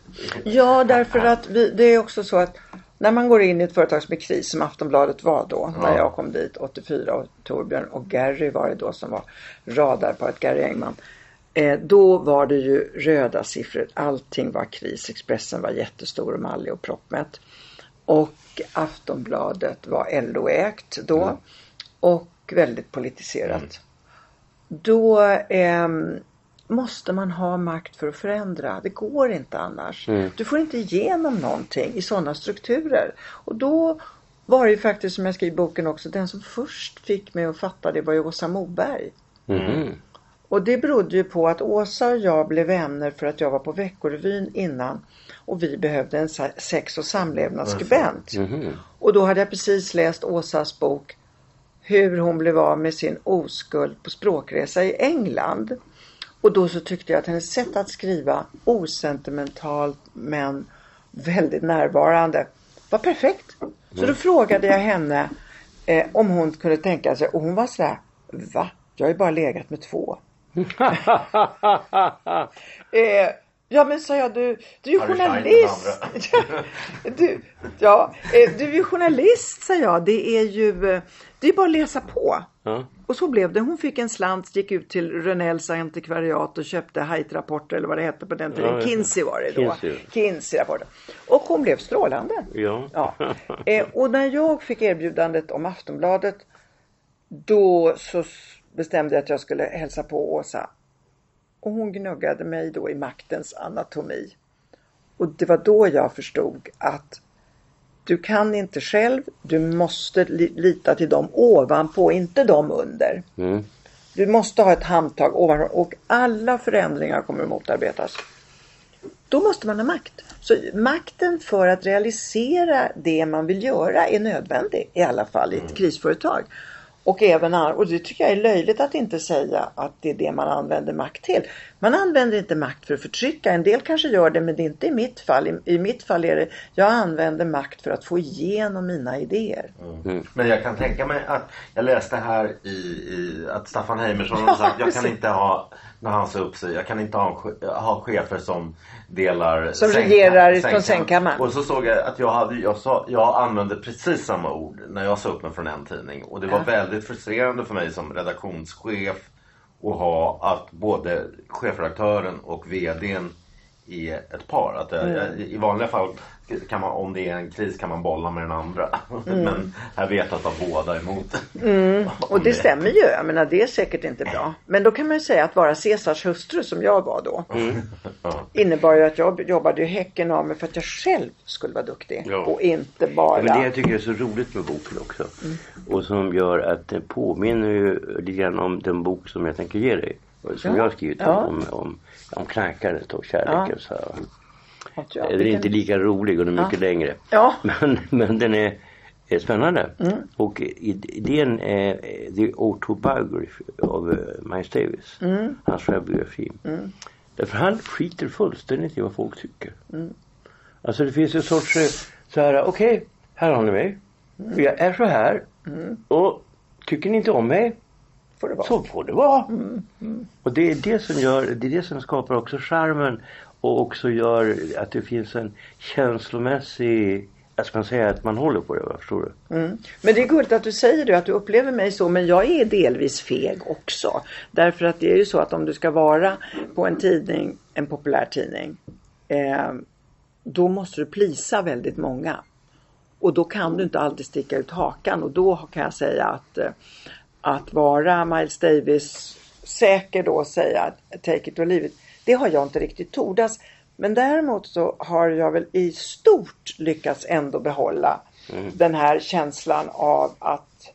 [SPEAKER 4] Ja, därför att vi, det är också så att när man går in i ett företag som är kris, som Aftonbladet var då, när jag kom dit 84 och Torbjörn och Gary var det då som var radarparet Gary Engman. Eh, då var det ju röda siffror. Allting var kris. Expressen var jättestor och mallig och proppmätt. Och Aftonbladet var LO-ägt då. Och väldigt politiserat. Då ehm, måste man ha makt för att förändra. Det går inte annars. Du får inte igenom någonting i sådana strukturer. Och då var det ju faktiskt som jag skriver i boken också, den som först fick mig att fatta det var ju Åsa Moberg.
[SPEAKER 7] Mhm.
[SPEAKER 4] Och det berodde ju på att Åsa och jag blev vänner för att jag var på Veckorevyn innan. Och vi behövde en sex och samlevnadsskribent. Och då hade jag precis läst Åsas bok hur hon blev av med sin oskuld på språkresa i England. Och då så tyckte jag att hennes sätt att skriva osentimentalt men väldigt närvarande var perfekt. Så då frågade jag henne eh, om hon kunde tänka sig och hon var sådär Va? Jag har ju bara legat med två. eh, ja men sa jag du, du är ju
[SPEAKER 6] Harry
[SPEAKER 4] journalist. du, ja, eh, du är journalist sa jag. Det är ju eh, det är bara att läsa på.
[SPEAKER 7] Ja.
[SPEAKER 4] Och så blev det. Hon fick en slant, gick ut till Rönnells antikvariat och köpte Haidt-rapporter eller vad det hette på den tiden.
[SPEAKER 7] Ja.
[SPEAKER 4] Kinsey var det då.
[SPEAKER 7] Kinsey.
[SPEAKER 4] Kinsey-rapporter. Och hon blev strålande.
[SPEAKER 7] Ja.
[SPEAKER 4] Ja. Eh, och när jag fick erbjudandet om Aftonbladet då så bestämde jag att jag skulle hälsa på Åsa. Och hon gnuggade mig då i maktens anatomi. Och det var då jag förstod att du kan inte själv, du måste li- lita till dem ovanpå, inte dem under.
[SPEAKER 7] Mm.
[SPEAKER 4] Du måste ha ett handtag ovanför och alla förändringar kommer att motarbetas. Då måste man ha makt. Så makten för att realisera det man vill göra är nödvändig i alla fall i ett krisföretag. Och, även, och det tycker jag är löjligt att inte säga att det är det man använder makt till. Man använder inte makt för att förtrycka. En del kanske gör det men det är inte i mitt fall. I, i mitt fall är det jag använder makt för att få igenom mina idéer.
[SPEAKER 6] Men jag kan tänka mig att jag läste här i, i att Staffan Heimersson har sagt jag kan inte ha när han sa upp sig, jag kan inte ha, ha chefer som delar
[SPEAKER 4] Som
[SPEAKER 6] sängkam-
[SPEAKER 4] regerar från
[SPEAKER 6] sängkam.
[SPEAKER 4] sängkammaren.
[SPEAKER 6] Och så såg jag att jag, hade, jag, sa, jag använde precis samma ord när jag sa upp mig från en tidning. Och det var väldigt frustrerande för mig som redaktionschef att ha att både chefredaktören och VDn är ett par. Att jag, jag, I vanliga fall kan man, om det är en kris kan man bolla med den andra. Men här vet jag att de båda är emot.
[SPEAKER 4] Och det stämmer ju. Jag menar det är säkert inte bra. Men då kan man ju säga att vara Caesars hustru som jag var då.
[SPEAKER 6] Ja.
[SPEAKER 4] Innebar ju att jag jobbade ju häcken av mig för att jag själv skulle vara duktig.
[SPEAKER 7] Ja.
[SPEAKER 4] Och inte bara...
[SPEAKER 7] Ja, men det jag tycker är så roligt med boken också. Och som gör att det påminner ju lite grann om den bok som jag tänker ge dig. Som
[SPEAKER 4] Ja.
[SPEAKER 7] jag har skrivit
[SPEAKER 4] Ja.
[SPEAKER 7] om, om, om knarkaret och kärleken.
[SPEAKER 4] Ja.
[SPEAKER 7] Så.
[SPEAKER 4] jag-
[SPEAKER 7] Den är inte lika rolig och den är mycket längre.
[SPEAKER 4] Ja.
[SPEAKER 7] Men, men den är, är spännande.
[SPEAKER 4] Mm.
[SPEAKER 7] Och idén är The Autobiography av eh, Miles Davis.
[SPEAKER 4] Mm.
[SPEAKER 7] Hans självbiografi. Därför han skiter fullständigt i vad folk tycker.
[SPEAKER 4] Mm.
[SPEAKER 7] Alltså det finns en sorts eh, så här, okej, här har ni mig.
[SPEAKER 4] Mm.
[SPEAKER 7] Jag är så här. Och tycker ni inte om mig
[SPEAKER 4] Får det vara.
[SPEAKER 7] så får det vara.
[SPEAKER 4] Mm,
[SPEAKER 7] Och det är det som gör, det är det som skapar också charmen och också gör att det finns en känslomässig, jag ska säga att man håller på det, va? förstår du?
[SPEAKER 4] Mm. Men det är gulligt att du säger det, att du upplever mig så. Men jag är delvis feg också. Därför att det är ju så att om du ska vara på en tidning, en populär tidning. Eh, då måste du plisa väldigt många. Och då kan du inte alltid sticka ut hakan. Och då kan jag säga att, eh, att vara Miles Davis säker då och säga take it or leave it. Det har jag inte riktigt tordas. Men däremot så har jag väl i stort lyckats ändå behålla den här känslan av att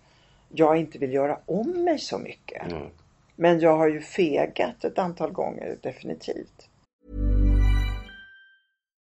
[SPEAKER 4] jag inte vill göra om mig så mycket. Men jag har ju fegat ett antal gånger definitivt.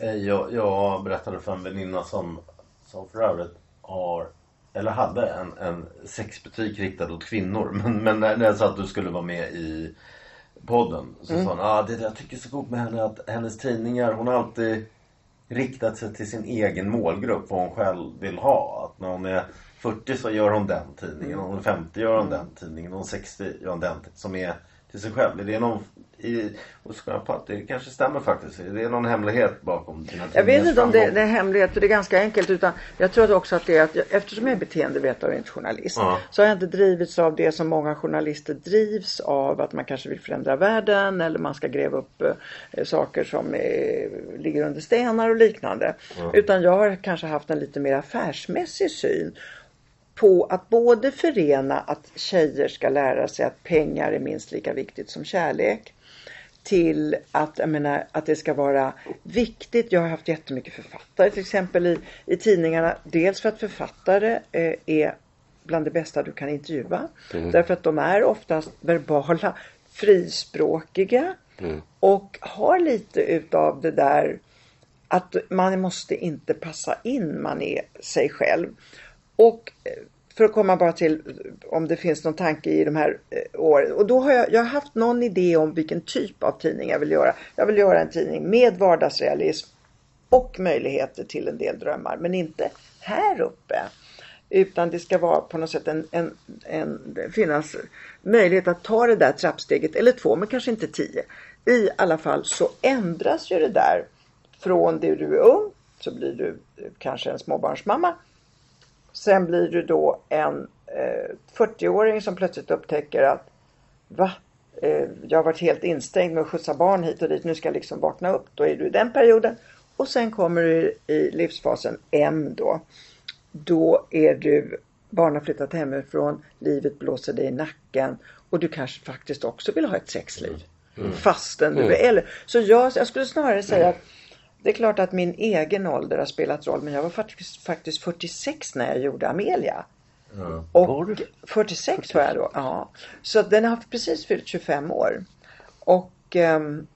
[SPEAKER 6] Eh, Jag, jag berättade för en väninna som, som för övrigt har eller hade en, en sexbutik riktad åt kvinnor. Men, men när, när jag sa att du skulle vara med i podden så sa hon ah, det jag tycker är så coolt med henne att hennes tidningar, hon har alltid riktat sig till sin egen målgrupp, vad hon själv vill ha. Att när hon är 40 så gör hon den tidningen, när hon är 50 gör hon den tidningen, när hon är 60 gör hon den tidningen. Som är till sig själv? Är det någon, i, på att det kanske stämmer faktiskt. Är det någon hemlighet bakom dina
[SPEAKER 4] Jag vet inte om det, det är hemlighet för det är ganska enkelt utan jag tror också att det är att jag, eftersom jag är beteendevetare och inte journalist
[SPEAKER 6] Ja.
[SPEAKER 4] så har jag inte drivits av det som många journalister drivs av att man kanske vill förändra världen eller man ska gräva upp eh, saker som eh, ligger under stenar och liknande.
[SPEAKER 8] Ja.
[SPEAKER 4] Utan jag har kanske haft en lite mer affärsmässig syn på att både förena att tjejer ska lära sig att pengar är minst lika viktigt som kärlek till att, jag menar, att det ska vara viktigt. Jag har haft jättemycket författare till exempel i, i tidningarna. Dels för att författare eh, är bland det bästa du kan intervjua.
[SPEAKER 8] Mm.
[SPEAKER 4] Därför att de är oftast verbala, frispråkiga och har lite utav det där att man måste inte passa in, man är sig själv. Och eh, för att komma bara till eh, om det finns någon tanke i de här eh, åren. Och då har jag, jag har haft någon idé om vilken typ av tidning jag vill göra. Jag vill göra en tidning med vardagsrealism och möjligheter till en del drömmar. Men inte här uppe. Utan det ska vara på något sätt en, en, en finnas möjlighet att ta det där trappsteget eller två men kanske inte tio. I alla fall så ändras ju det där från det du är ung så blir du kanske en småbarnsmamma. Sen blir du då en eh, 40-åring som plötsligt upptäcker att va? Eh, jag har varit helt instängd med att skjutsa barn hit och dit. Nu ska jag liksom vakna upp. Då är du i den perioden. Och sen kommer du i livsfasen M då. Då är du, barn har flyttat hemifrån, livet blåser dig i nacken och du kanske faktiskt också vill ha ett sexliv.
[SPEAKER 8] Mm.
[SPEAKER 4] Fastän du
[SPEAKER 8] Mm.
[SPEAKER 4] är äldre. Så jag, jag skulle snarare säga att det är klart att min egen ålder har spelat roll men jag var faktiskt, faktiskt 46 när jag gjorde Amelia. Och 46 var jag då. Ja. Så den har precis fyllt 25 år. Och ehm,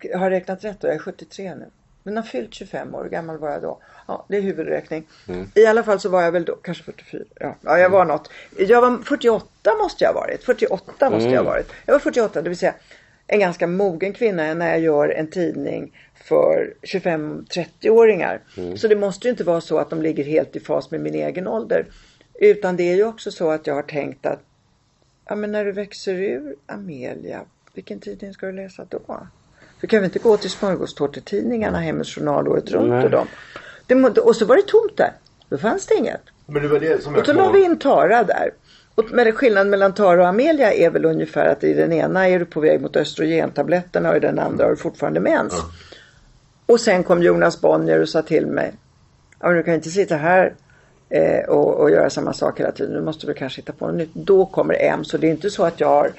[SPEAKER 4] jag har räknat rätt då, jag är 73 nu. Den har fyllt 25 år, hur gammal var jag då? Ja, det är huvudräkning.
[SPEAKER 8] Mm.
[SPEAKER 4] I alla fall så var jag väl då, kanske 44. Ja, ja jag var något. Jag var 48 måste jag ha varit. 48 måste jag ha
[SPEAKER 8] Mm.
[SPEAKER 4] varit. Jag var 48, det vill säga en ganska mogen kvinna när jag gör en tidning för 25-30-åringar.
[SPEAKER 8] Mm.
[SPEAKER 4] Så det måste ju inte vara så att de ligger helt i fas med min egen ålder. Utan det är ju också så att jag har tänkt att ja, men när du växer ur Amelia, vilken tidning ska du läsa då? Du kan väl inte gå till smörgåstårtetidningarna, Hemmets Journal året runt
[SPEAKER 6] Nej.
[SPEAKER 4] och dem. Det, må- och så var det tomt där. Då fanns det inget.
[SPEAKER 6] Men det var det som
[SPEAKER 4] Och
[SPEAKER 6] jag
[SPEAKER 4] då
[SPEAKER 6] kom
[SPEAKER 4] la vi in Tara där. Och men skillnaden mellan Tara och Amelia är väl ungefär att i den ena är du på väg mot östrogentabletterna och i den andra har du fortfarande mens. Och sen kom Jonas Bonnier och sa till mig. Ja, du kan inte sitta här eh, och, och göra samma sak hela tiden. Du måste väl kanske hitta på något nytt. Då kommer M. Så det är inte så att jag har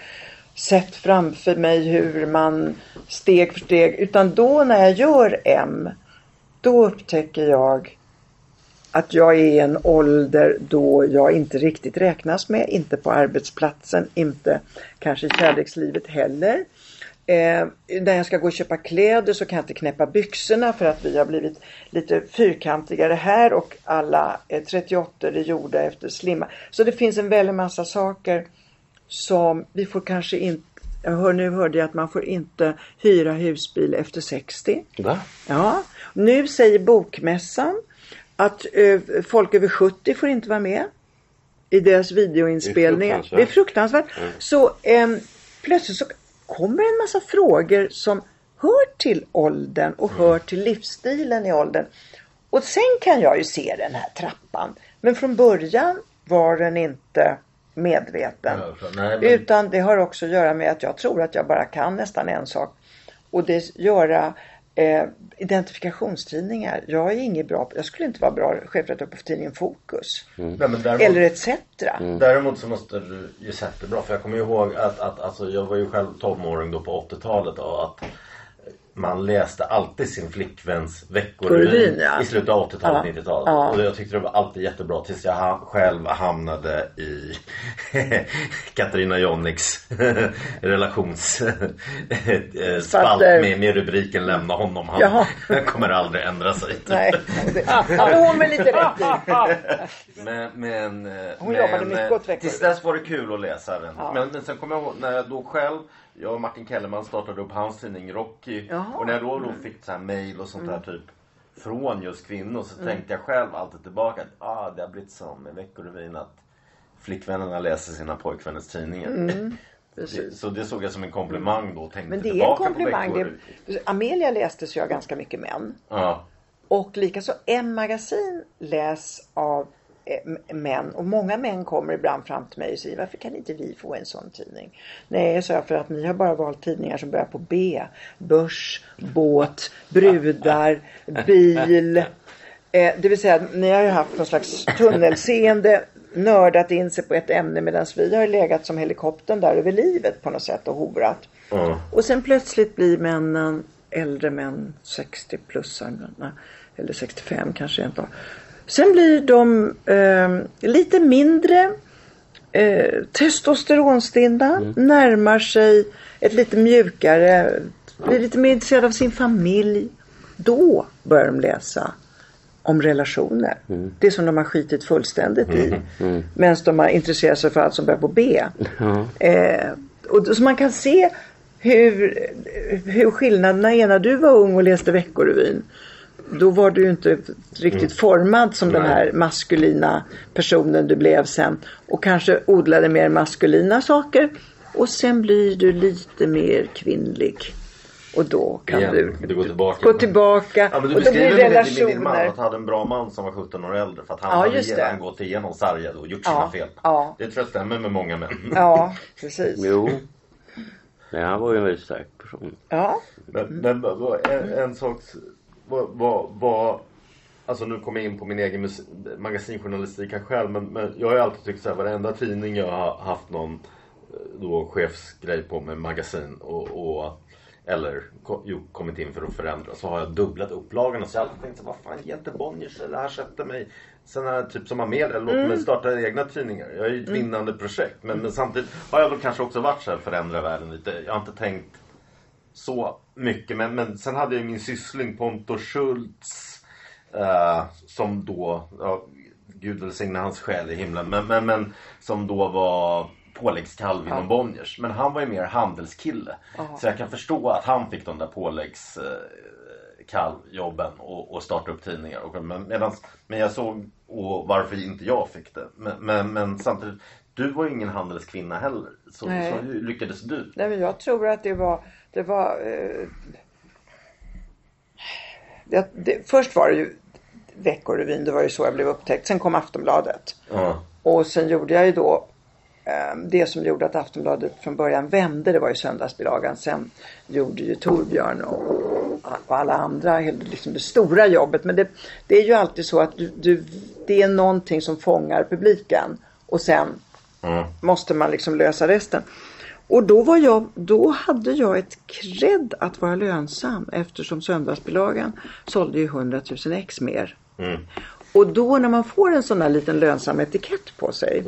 [SPEAKER 4] sett framför mig hur man steg för steg. Utan då när jag gör M. Då upptäcker jag att jag är i en ålder då jag inte riktigt räknas med, inte på arbetsplatsen, inte kanske i kärlekslivet heller. Eh, när jag ska gå och köpa kläder så kan jag inte knäppa byxorna för att vi har blivit lite fyrkantigare här och alla eh, 38 är gjorda efter slimma. Så det finns en väldig massa saker som vi får kanske inte jag hör, nu hörde jag att man får inte hyra husbil efter 60.
[SPEAKER 7] Va?
[SPEAKER 4] Ja, nu säger bokmässan att eh, folk över 70 får inte vara med i deras videoinspelningar.
[SPEAKER 8] fruktansvärt.
[SPEAKER 4] Det är fruktansvärt.
[SPEAKER 8] Mm.
[SPEAKER 4] Så ehm, plötsligt så kommer en massa frågor som hör till åldern och hör till livsstilen i åldern. Och sen kan jag ju se den här trappan. Men från början var den inte medveten.
[SPEAKER 6] Ja, nej, men-
[SPEAKER 4] Utan det har också att göra med att jag tror att jag bara kan nästan en sak. Och det göra eh, identifikationstidningar. Jag är inget bra, jag skulle inte vara bra chefredaktör på tidningen Fokus.
[SPEAKER 6] Nej, men däremot,
[SPEAKER 4] Eller etc.
[SPEAKER 6] Däremot så måste du ju det bra. För jag kommer ihåg att, att alltså, jag var ju själv tonåring då på 80-talet och att man läste alltid sin flickväns veckorevy
[SPEAKER 4] Korevyn, ja.
[SPEAKER 6] i slutet av 80-talet,
[SPEAKER 4] Ja.
[SPEAKER 6] 90-talet.
[SPEAKER 4] Ja.
[SPEAKER 6] Och jag tyckte det var alltid jättebra tills jag ha, själv hamnade i Katarina Jonniks relationsspalt
[SPEAKER 4] Spalter.
[SPEAKER 6] med, med rubriken Lämna honom. Han,
[SPEAKER 4] Jaha.
[SPEAKER 6] kommer aldrig ändra sig.
[SPEAKER 4] Nej, det hade hon väl lite rätt i.
[SPEAKER 6] Men, men, eh,
[SPEAKER 4] Hon
[SPEAKER 6] men,
[SPEAKER 4] jobbade mycket
[SPEAKER 6] eh,
[SPEAKER 4] åt Veckorevyn.
[SPEAKER 6] Tills dess var det kul att läsa den. Men, men sen kommer jag ihåg när jag då själv, jag och Martin Kellerman startade upp hans tidning Rocky.
[SPEAKER 4] Jaha.
[SPEAKER 6] Och när jag då, då fick så här mail och sånt där typ från just kvinnor så tänkte jag själv alltid tillbaka att ah, det har blivit som med Veckorevyn att flickvännerna läser sina pojkvänners tidningar.
[SPEAKER 4] Mm. Precis.
[SPEAKER 6] Så det såg jag som en komplimang då. Tänkte
[SPEAKER 4] Men det är en komplimang. Det, Amelia lästes ju av ganska mycket män.
[SPEAKER 6] Ja.
[SPEAKER 4] Och likaså M-magasin läs av män. Och många män kommer ibland fram till mig och säger varför kan inte vi få en sån tidning? Nej, så jag för att ni har bara valt tidningar som börjar på B. Börs, båt, brudar, bil. Eh, det vill säga ni har ju haft någon slags tunnelseende nördat in sig på ett ämne medan vi har legat som helikoptern där över livet på något sätt och horat. Och sen plötsligt blir männen äldre män, 60 plus eller 65 kanske inte. Sen blir de eh, lite mindre eh, testosteronstinna, närmar sig ett lite mjukare, blir lite mer intresserade av sin familj. Då börjar de läsa om relationer. Det som de har skitit fullständigt i. Medan de har intresserat sig för allt som börjar på B. Eh, och så man kan se hur, hur skillnaderna är när du var ung och läste Veckorevyn. Då var du ju inte riktigt formad som den här maskulina personen du blev sen. Och kanske odlade mer maskulina saker. Och sen blir du lite mer kvinnlig. Och då kan
[SPEAKER 6] Igen,
[SPEAKER 4] du
[SPEAKER 6] du går tillbaka.
[SPEAKER 4] gå tillbaka.
[SPEAKER 6] Ja, men du
[SPEAKER 4] och då blir
[SPEAKER 6] med din- med din man
[SPEAKER 4] relationer.
[SPEAKER 6] att han hade en bra man som var 17 år äldre för att han
[SPEAKER 4] Ja,
[SPEAKER 6] hade
[SPEAKER 4] det.
[SPEAKER 6] redan gått igenom sargad och gjort sina
[SPEAKER 4] Ja,
[SPEAKER 6] fel.
[SPEAKER 4] ja.
[SPEAKER 6] Det tror jag stämmer med många män.
[SPEAKER 4] Ja, precis.
[SPEAKER 7] Jo. Nej, han var ju en väldigt stark person.
[SPEAKER 4] Ja.
[SPEAKER 6] Men, men en, en sak, vad, vad, vad, alltså nu kommer jag in på min egen magasinjournalistik här själv men, men jag har ju alltid tyckt så här varenda tidning jag har haft någon eh, då chefsgrej på med magasin och, och eller jo, kommit in för att förändra så har jag dubblat upplagorna så jag har alltid tänkt så här, vad fan ge inte Bonniers det här sätter mig Sen är det typ som Amelia, låt mig starta egna tidningar. Jag är ju ett vinnande projekt men, men samtidigt har jag väl kanske också varit så här förändra världen lite. Jag har inte tänkt så mycket. Men, men sen hade jag min syssling Pontus Schultz. Eh, som då, ja, Gud välsigne hans själ i himlen. Men, men, men som då var påläggskalv inom Bonniers. Men han var ju mer handelskille. Så jag kan förstå att han fick de där påläggs eh, och, och starta upp tidningar. Och, men, medans, men jag såg och varför inte jag fick det. Men, men, men samtidigt, du var ju ingen handelskvinna heller. Så, så lyckades du?
[SPEAKER 4] Nej, men jag tror att det var, det var eh, det, det, först var det ju Veckorevyn, det var ju så jag blev upptäckt. Sen kom Aftonbladet.
[SPEAKER 6] Ja.
[SPEAKER 4] Och sen gjorde jag ju då eh, det som gjorde att Aftonbladet från början vände, det var ju söndagsbilagan. Sen gjorde ju Torbjörn och, och alla andra liksom det stora jobbet. Men det, det är ju alltid så att du, du, det är någonting som fångar publiken. Och sen måste man liksom lösa resten. Och då, var jag, då hade jag ett cred att vara lönsam eftersom söndagsbilagan sålde ju 100 000 ex mer. Och då när man får en sån här liten lönsam etikett på sig.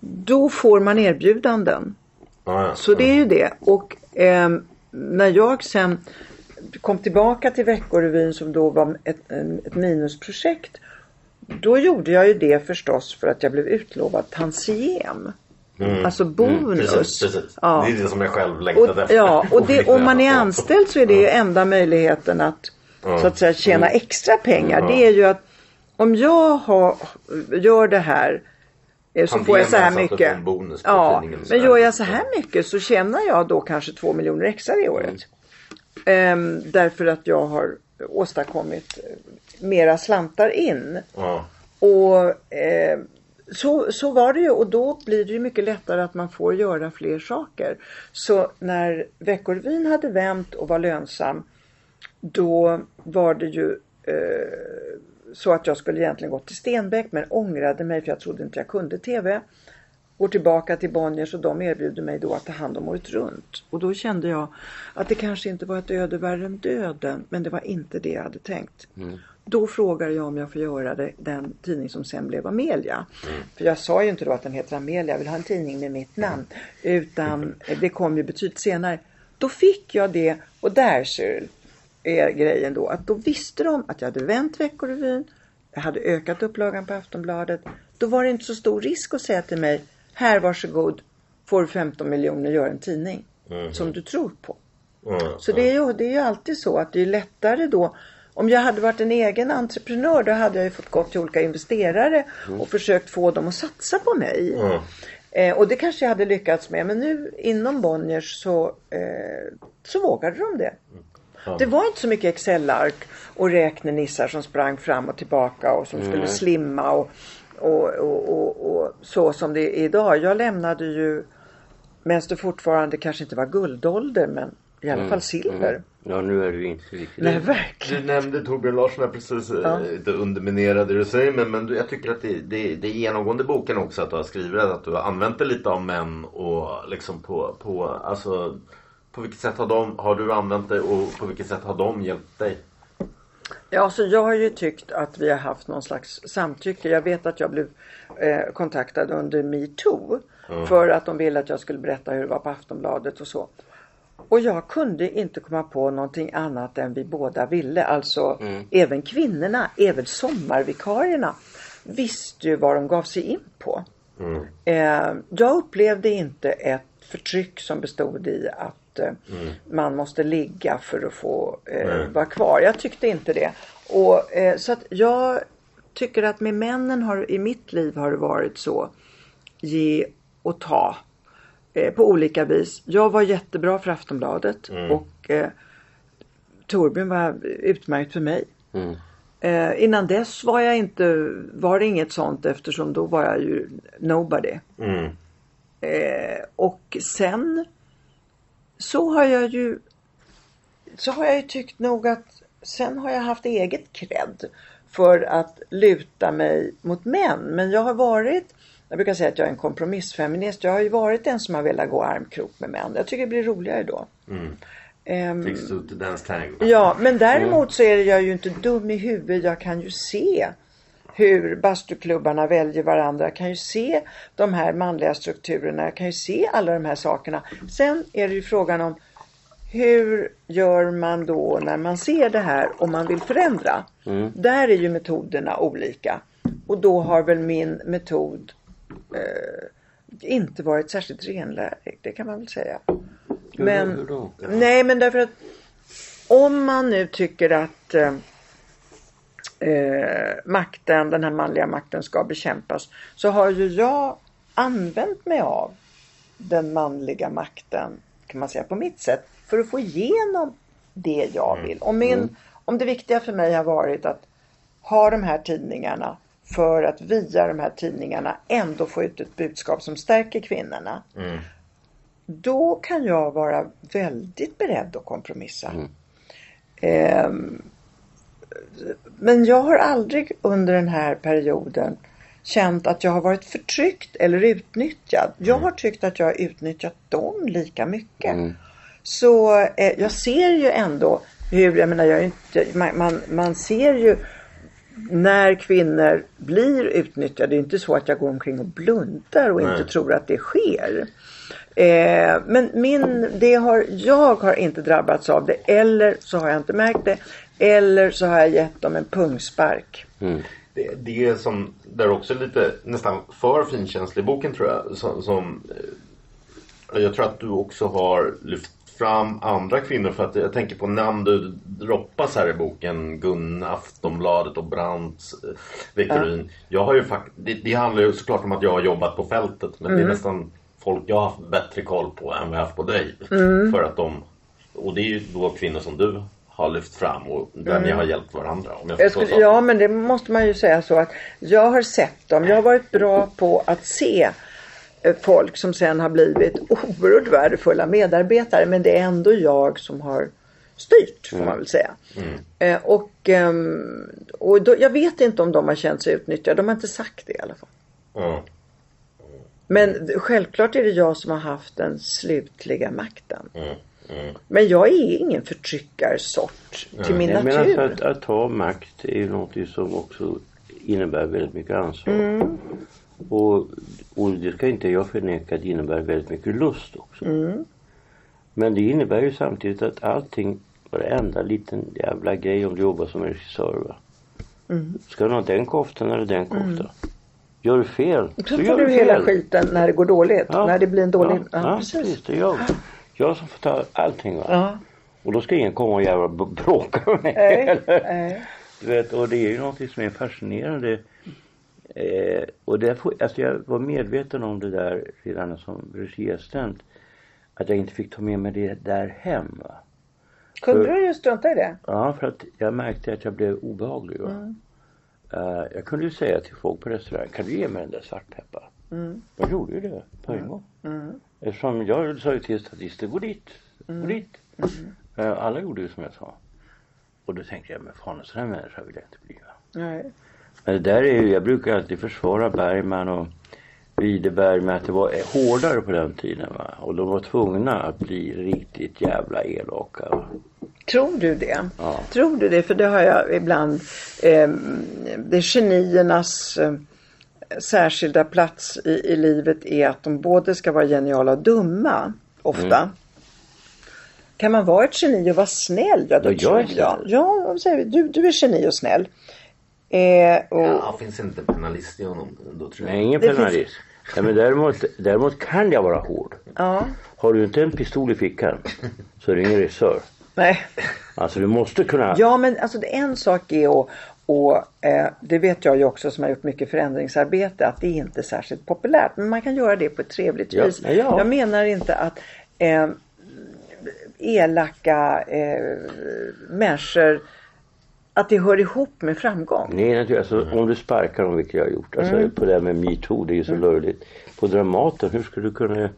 [SPEAKER 4] Då får man erbjudanden.
[SPEAKER 6] Ja, ja.
[SPEAKER 4] Så det är ju det. Och ehm, när jag sen kom tillbaka till Veckorevyn som då var ett, ett minusprojekt. Då gjorde jag ju det förstås för att jag blev utlovad tantiem. Alltså bonus.
[SPEAKER 6] Precis, precis.
[SPEAKER 4] Ja.
[SPEAKER 6] Det är det som jag själv längtade
[SPEAKER 4] Och,
[SPEAKER 6] efter.
[SPEAKER 4] ja, och det, om man är anställd så är det ju enda möjligheten att så att säga tjäna extra pengar. Det är ju att om jag har, gör det här eh, så får jag så här mycket. Ja, men gör jag så här mycket så tjänar jag då kanske två miljoner extra det året. Ehm, därför att jag har åstadkommit mera slantar in.
[SPEAKER 6] Ja.
[SPEAKER 4] Och eh, så, så var det ju och då blir det ju mycket lättare att man får göra fler saker. Så när Veckorevyn hade vänt och var lönsam då var det ju eh, så att jag skulle egentligen gått till Stenbeck men ångrade mig för jag trodde inte jag kunde TV. Går tillbaka till Bonniers och de erbjuder mig då att ta hand om året runt. Och då kände jag att det kanske inte var ett öde värre än döden men det var inte det jag hade tänkt. Mm. Då frågar jag om jag får göra det, den tidning som sen blev Amelia. För jag sa ju inte då att den heter Amelia, jag vill ha en tidning med mitt namn. Utan det kom ju betydligt senare. Då fick jag det och där Cyril är grejen då att då visste de att jag hade vänt Veckorevyn. Jag hade ökat upplagan på Aftonbladet. Då var det inte så stor risk att säga till mig här varsågod får du 15 miljoner gör en tidning som du tror på. Så det är, ju, det är ju alltid så att det är lättare då. Om jag hade varit en egen entreprenör då hade jag ju fått gå till olika investerare och försökt få dem att satsa på mig. Eh, och det kanske jag hade lyckats med. Men nu inom Bonniers så, eh, så vågade de det.
[SPEAKER 6] Ja.
[SPEAKER 4] Det var inte så mycket Excel-ark och räknenissar som sprang fram och tillbaka och som skulle slimma och, och, och, och, och så som det är idag. Jag lämnade ju medan det fortfarande kanske inte var guldålder men i alla
[SPEAKER 7] Mm,
[SPEAKER 4] fall silver.
[SPEAKER 7] mm. Ja, nu är ju inte riktigt.
[SPEAKER 4] Nej, verkligen.
[SPEAKER 6] Du nämnde Torbjörn Larsson här precis.
[SPEAKER 4] Ja.
[SPEAKER 6] Ja. Det underminerade det du säger. Men, men du- jag tycker att det, det, det är genomgående i boken också att du har skrivit att du har använt det lite av män och liksom på, på alltså på vilket sätt har, de, har du använt det och på vilket sätt har de hjälpt dig?
[SPEAKER 4] Ja, så jag har ju tyckt att vi har haft någon slags samtycke. Jag vet att jag blev eh, kontaktad under metoo.
[SPEAKER 6] Mm.
[SPEAKER 4] För att de ville att jag skulle berätta hur det var på Aftonbladet och så. Och jag kunde inte komma på någonting annat än vi båda ville. Alltså
[SPEAKER 6] Mm.
[SPEAKER 4] även kvinnorna, även sommarvikarierna visste ju vad de gav sig in på.
[SPEAKER 6] Mm.
[SPEAKER 4] Eh, jag upplevde inte ett förtryck som bestod i att eh,
[SPEAKER 6] Mm.
[SPEAKER 4] man måste ligga för att få eh, vara kvar. Jag tyckte inte det. Och, eh, så att jag tycker att med männen har, i mitt liv har det varit så ge och ta eh, på olika vis. Jag var jättebra för Aftonbladet
[SPEAKER 6] Mm.
[SPEAKER 4] och eh, Torbjörn var utmärkt för mig.
[SPEAKER 7] Mm.
[SPEAKER 4] Eh, innan dess var jag inte, var det inget sånt eftersom då var jag ju nobody.
[SPEAKER 6] Mm.
[SPEAKER 4] Eh, och sen så har jag ju så har jag ju tyckt nog att sen har jag haft eget cred för att luta mig mot män. Men jag har varit, jag brukar säga att jag är en kompromissfeminist. Jag har ju varit den som har velat gå armkrok med män. Jag tycker det blir roligare då.
[SPEAKER 6] Mm.
[SPEAKER 4] Ehm,
[SPEAKER 6] Fix to dance tango.
[SPEAKER 4] Ja, men däremot så är jag ju inte dum i huvudet. Jag kan ju se hur bastuklubbarna väljer varandra. Jag kan ju se de här manliga strukturerna. Jag kan ju se alla de här sakerna. Sen är det ju frågan om hur gör man då när man ser det här och man vill förändra?
[SPEAKER 7] Mm.
[SPEAKER 4] Där är ju metoderna olika. Och då har väl min metod eh, inte varit särskilt renlärig. Det kan man väl säga.
[SPEAKER 7] Hur
[SPEAKER 4] Men,
[SPEAKER 7] hur då?
[SPEAKER 4] nej men därför att om man nu tycker att eh, eh, makten, den här manliga makten ska bekämpas så har ju jag använt mig av den manliga makten kan man säga på mitt sätt för att få igenom det jag vill. Och min,
[SPEAKER 6] Mm.
[SPEAKER 4] Om det viktiga för mig har varit att ha de här tidningarna för att via de här tidningarna ändå få ut ett budskap som stärker kvinnorna.
[SPEAKER 6] Mm.
[SPEAKER 4] Då kan jag vara väldigt beredd att kompromissa.
[SPEAKER 6] Mm.
[SPEAKER 4] Ehm, men jag har aldrig under den här perioden känt att jag har varit förtryckt eller utnyttjad. Jag
[SPEAKER 6] Mm.
[SPEAKER 4] har tyckt att jag har utnyttjat dem lika mycket. Så eh, jag ser ju ändå hur, jag menar jag inte, man, man, man ser ju när kvinnor blir utnyttjade. Det är inte så att jag går omkring och blundar och
[SPEAKER 6] Nej.
[SPEAKER 4] inte tror att det sker. Eh, men min, det har, jag har inte drabbats av det eller så har jag inte märkt det. Eller så har jag gett dem en pungspark.
[SPEAKER 6] Det, det som, där också är lite nästan för finkänslig boken tror jag. Som, som, eh, jag tror att du också har lyft fram andra kvinnor för att jag tänker på namn du droppas här i boken. Gun, Aftonbladet och Brandt, eh, Victorin. Jag har ju fakt- det, det handlar ju såklart om att jag har jobbat på fältet men det är
[SPEAKER 4] Mm.
[SPEAKER 6] nästan folk jag har haft bättre koll på än vad jag har haft på dig.
[SPEAKER 4] Mm.
[SPEAKER 6] För att de, och det är ju då kvinnor som du har lyft fram och där
[SPEAKER 4] Mm.
[SPEAKER 6] ni har hjälpt varandra. Om jag
[SPEAKER 4] Jag skulle, ja men det måste man ju säga så att jag har sett dem. Jag har varit bra på att se folk som sen har blivit oerhört värdefulla medarbetare. Men det är ändå jag som har styrt får man väl säga. Eh, och ehm, och då, jag vet inte om de har känt sig utnyttjade. De har inte sagt det i alla fall.
[SPEAKER 6] Ja.
[SPEAKER 4] Men självklart är det jag som har haft den slutliga makten.
[SPEAKER 6] Mm. Mm.
[SPEAKER 4] Men jag är ingen förtryckarsort till min
[SPEAKER 7] Jag menar
[SPEAKER 4] natur.
[SPEAKER 7] alltså att, att ta makt är ju något som också innebär väldigt mycket ansvar.
[SPEAKER 4] Mm.
[SPEAKER 7] Och, och det ska inte jag förneka, det innebär väldigt mycket lust också.
[SPEAKER 4] Mm.
[SPEAKER 7] Men det innebär ju samtidigt att allting, varenda liten jävla grej om du jobbar som regissör va.
[SPEAKER 4] Mm.
[SPEAKER 7] Ska du ha den koftan eller den koftan? Gör du fel
[SPEAKER 4] Så
[SPEAKER 7] gör
[SPEAKER 4] får du
[SPEAKER 7] fel.
[SPEAKER 4] hela skiten när det går dåligt.
[SPEAKER 7] Ja.
[SPEAKER 4] När det blir en dålig...
[SPEAKER 7] Ja,
[SPEAKER 4] Ja,
[SPEAKER 7] ja,
[SPEAKER 4] precis.
[SPEAKER 7] precis. Det är jag. Jag som får ta allting va.
[SPEAKER 4] Ja.
[SPEAKER 7] Och då ska ingen komma och jävla bråka med mig.
[SPEAKER 4] Nej, nej.
[SPEAKER 7] Du vet, och det är ju något som är fascinerande Eh, och därför, alltså jag var medveten om det där redan som regiassistent. Att jag inte fick ta med mig det där hem. Va?
[SPEAKER 4] Kunde
[SPEAKER 7] För-
[SPEAKER 4] du ju strunta i det?
[SPEAKER 7] Ja, för att jag märkte att jag blev obehaglig.
[SPEAKER 4] Mm.
[SPEAKER 7] Eh, jag kunde ju säga till folk på restaurang, kan du ge mig den där svartpeppar?
[SPEAKER 4] Mm.
[SPEAKER 7] Jag gjorde ju det på en gång.
[SPEAKER 4] Mm.
[SPEAKER 7] Eftersom jag sa ju till statister, gå dit, gå
[SPEAKER 4] Mm.
[SPEAKER 7] dit. Eh, alla gjorde ju som jag sa. Och då tänkte jag, men fan en sån här människa vill jag inte bli. Va?
[SPEAKER 4] Nej.
[SPEAKER 7] Men det där är ju, jag brukar alltid försvara Bergman och Widerberg med att det var hårdare på den tiden va. Och de var tvungna att bli riktigt jävla elaka. Va?
[SPEAKER 4] Tror du det?
[SPEAKER 7] Ja.
[SPEAKER 4] Tror du det? För det har jag ibland. Eh, det är geniernas eh, särskilda plats i, i livet är att de både ska vara geniala och dumma. Ofta.
[SPEAKER 7] Mm.
[SPEAKER 4] Kan man vara ett geni och vara snäll? Ja, då
[SPEAKER 7] Ja, jag är snäll.
[SPEAKER 4] jag. Ja, säger vi? Du, du är geni och snäll. Eh, och,
[SPEAKER 6] Ja, finns inte penalist i honom då tror jag.
[SPEAKER 7] Nej, ingen
[SPEAKER 4] Det finns-
[SPEAKER 7] penalist. Ja, men däremot, däremot kan jag vara hård.
[SPEAKER 4] ja,
[SPEAKER 7] Har du inte en pistol i fickan så är du ingen regissör.
[SPEAKER 4] nej.
[SPEAKER 7] Alltså du måste kunna.
[SPEAKER 4] Ja men alltså det, en sak är att och eh, det vet jag ju också som har gjort mycket förändringsarbete att det är inte särskilt populärt. Men man kan göra det på ett trevligt
[SPEAKER 7] Ja,
[SPEAKER 4] vis.
[SPEAKER 7] ja, ja.
[SPEAKER 4] Jag menar inte att eh, elaka eh, människor att det hör ihop med framgång.
[SPEAKER 7] Nej, naturligtvis. Alltså, om du sparkar dem, vilket jag har gjort. Alltså
[SPEAKER 4] Mm.
[SPEAKER 7] på det här med metoo, det är ju så löjligt. På Dramaten, hur skulle du kunna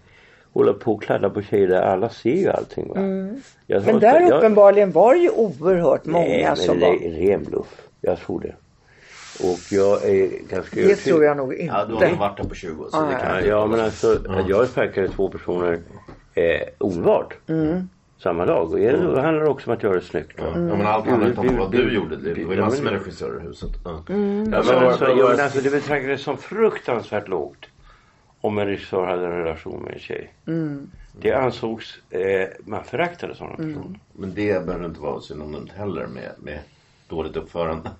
[SPEAKER 7] hålla på och kladda på tjejer där alla ser ju allting va?
[SPEAKER 4] Mm.
[SPEAKER 7] Jag
[SPEAKER 4] Men där
[SPEAKER 7] jag-
[SPEAKER 4] uppenbarligen var det ju oerhört många
[SPEAKER 7] Nej, men
[SPEAKER 4] som
[SPEAKER 7] det
[SPEAKER 4] var...
[SPEAKER 7] är ren bluff. Jag tror det. Och jag är ganska
[SPEAKER 4] Det tror jag nog
[SPEAKER 6] Ja, du har
[SPEAKER 4] inte.
[SPEAKER 6] nog varit där på 20 så
[SPEAKER 4] Ah,
[SPEAKER 6] det kan
[SPEAKER 7] Ja, ja men alltså att jag sparkade två personer eh, omedelbart.
[SPEAKER 4] Mm.
[SPEAKER 7] Samma dag. Och det
[SPEAKER 6] Mm.
[SPEAKER 7] handlar det också om att göra det snyggt. Va?
[SPEAKER 6] Ja, men allt handlar inte om vad du
[SPEAKER 7] vi-
[SPEAKER 6] gjorde. Det var ju
[SPEAKER 7] ja,
[SPEAKER 6] massor med regissörer i huset. Ja.
[SPEAKER 7] Ja, men alltså, ja, men alltså, det betraktades som fruktansvärt lågt om en regissör hade en relation med en tjej.
[SPEAKER 4] Mm.
[SPEAKER 7] Det ansågs, eh, man föraktade sådana
[SPEAKER 4] Mm.
[SPEAKER 7] personer.
[SPEAKER 6] Men det behöver inte vara synonymt heller med, med dåligt uppförande.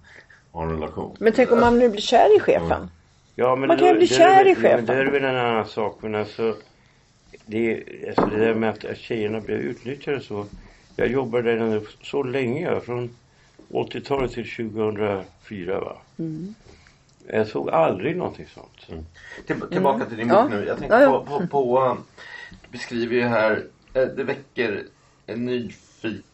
[SPEAKER 6] Ha en relation.
[SPEAKER 4] Men tänk om man nu blir kär i chefen.
[SPEAKER 7] Ja, men
[SPEAKER 4] Man kan ju bli kär i chefen.
[SPEAKER 7] Det är väl en annan sak. Men alltså det, är- alltså det där med att att tjejerna blev utnyttjade så. Jag jobbade där så länge. ja, Från 80-talet till 2004 va.
[SPEAKER 4] Mm.
[SPEAKER 7] Jag såg aldrig någonting sånt.
[SPEAKER 6] Mm. Till, tillbaka till din
[SPEAKER 4] Ja.
[SPEAKER 6] bok nu. Jag tänker
[SPEAKER 4] Ja, ja.
[SPEAKER 6] på, på, på uh, Du beskriver ju här, eh, det väcker en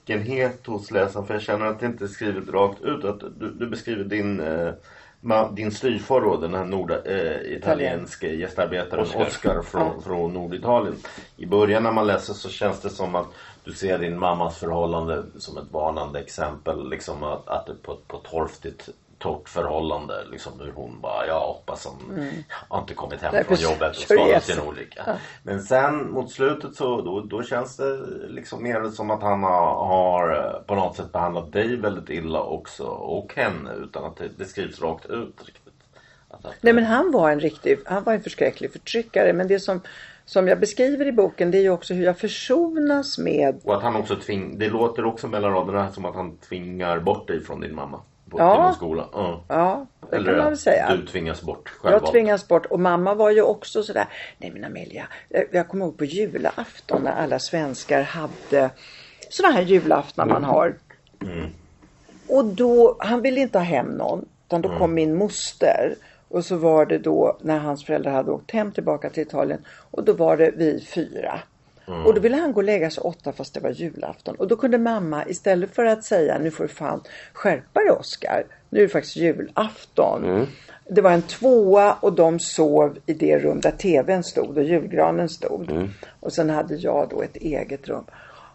[SPEAKER 6] nyfikenhet hos läsaren för jag känner att det inte är skrivet rakt ut. Att du, du beskriver din eh, ma, din styvfar då, den här norditalienske eh, gästarbetaren
[SPEAKER 7] Oscar.
[SPEAKER 6] Oscar, från,
[SPEAKER 4] Ja.
[SPEAKER 6] från Norditalien. I början när man läser så känns det som att du ser din mammas förhållande som ett varnande exempel. Liksom att, att det på, på torftigt torrt förhållande. Liksom hur hon bara, jag hoppas hon
[SPEAKER 4] Mm.
[SPEAKER 6] har inte kommit hem från jobbet och skadat sin olycka.
[SPEAKER 4] Ja.
[SPEAKER 6] Men sen mot slutet så då, då känns det liksom mer som att han har, har eh, på något sätt behandlat dig väldigt illa också och henne utan att det, det skrivs rakt ut riktigt. Att, att,
[SPEAKER 4] Nej men han var en riktig, han var en förskräcklig förtryckare. Men det som, som jag beskriver i boken det är ju också hur jag försonas med
[SPEAKER 6] Och att han också tving, det låter också mellan raderna som att han tvingar bort dig från din mamma. På,
[SPEAKER 4] Ja.
[SPEAKER 6] Till någon skola. Ja.
[SPEAKER 4] Ja, det
[SPEAKER 6] Eller
[SPEAKER 4] kan man väl säga.
[SPEAKER 6] du tvingas bort själv.
[SPEAKER 4] Jag tvingas bort och mamma var ju också sådär, nej men Amelia, jag, jag kommer ihåg på julafton när alla svenskar hade sådana här julaftnar man har.
[SPEAKER 6] Mm.
[SPEAKER 4] Och då, han ville inte ha hem någon, utan då
[SPEAKER 6] Mm.
[SPEAKER 4] kom min moster. Och så var det då när hans föräldrar hade åkt hem tillbaka till Italien och då var det vi fyra.
[SPEAKER 6] Mm.
[SPEAKER 4] Och då ville han gå och lägga sig åtta fast det var julafton. Och då kunde mamma istället för att säga nu får du fan skärpa dig Oskar. Nu är det faktiskt julafton. Det var en tvåa och de sov i det rum där tvn stod och julgranen stod. Och sen hade jag då ett eget rum.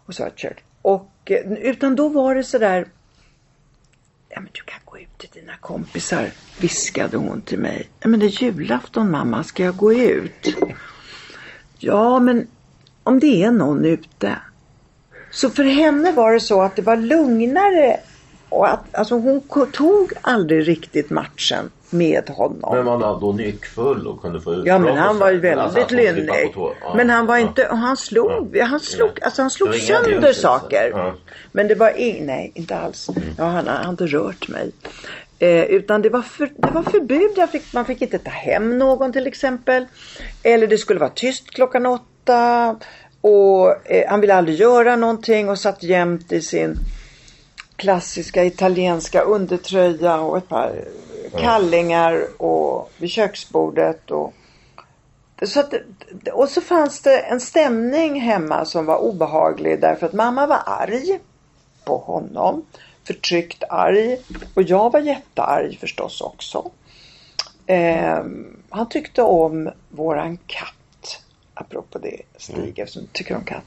[SPEAKER 4] Och så var det kört. Och eh, utan då var det sådär Ja men du kan gå ut till dina kompisar viskade hon till mig. Ja men det är julafton mamma, ska jag gå ut? Ja men om det är någon ute. Så för henne var det så att det var lugnare och att alltså hon tog aldrig riktigt matchen med honom.
[SPEAKER 6] Men man då nyckfull och kunde få ut
[SPEAKER 4] Ja men han var ju väldigt
[SPEAKER 6] Alltså,
[SPEAKER 4] lynnig.
[SPEAKER 6] Ja.
[SPEAKER 4] Men han var
[SPEAKER 6] Ja.
[SPEAKER 4] inte, och han slog, han slog, alltså han slog
[SPEAKER 6] var
[SPEAKER 4] sönder saker.
[SPEAKER 6] Ja.
[SPEAKER 4] Men det var ing, nej inte alls. Ja, han har inte rört mig. Eh, utan det var, för, det var förbud. Jag fick, man fick inte ta hem någon till exempel. Eller det skulle vara tyst klockan åtta. Och eh, han ville aldrig göra någonting och satt jämt i sin klassiska italienska undertröja och ett par kallingar och vid köksbordet. Och, så att, och så fanns det en stämning hemma som var obehaglig därför att mamma var arg på honom. Förtryckt arg. Och jag var jättearg förstås också. Eh, han tyckte om våran katt. Apropå det Stig, eftersom du tycker om katt.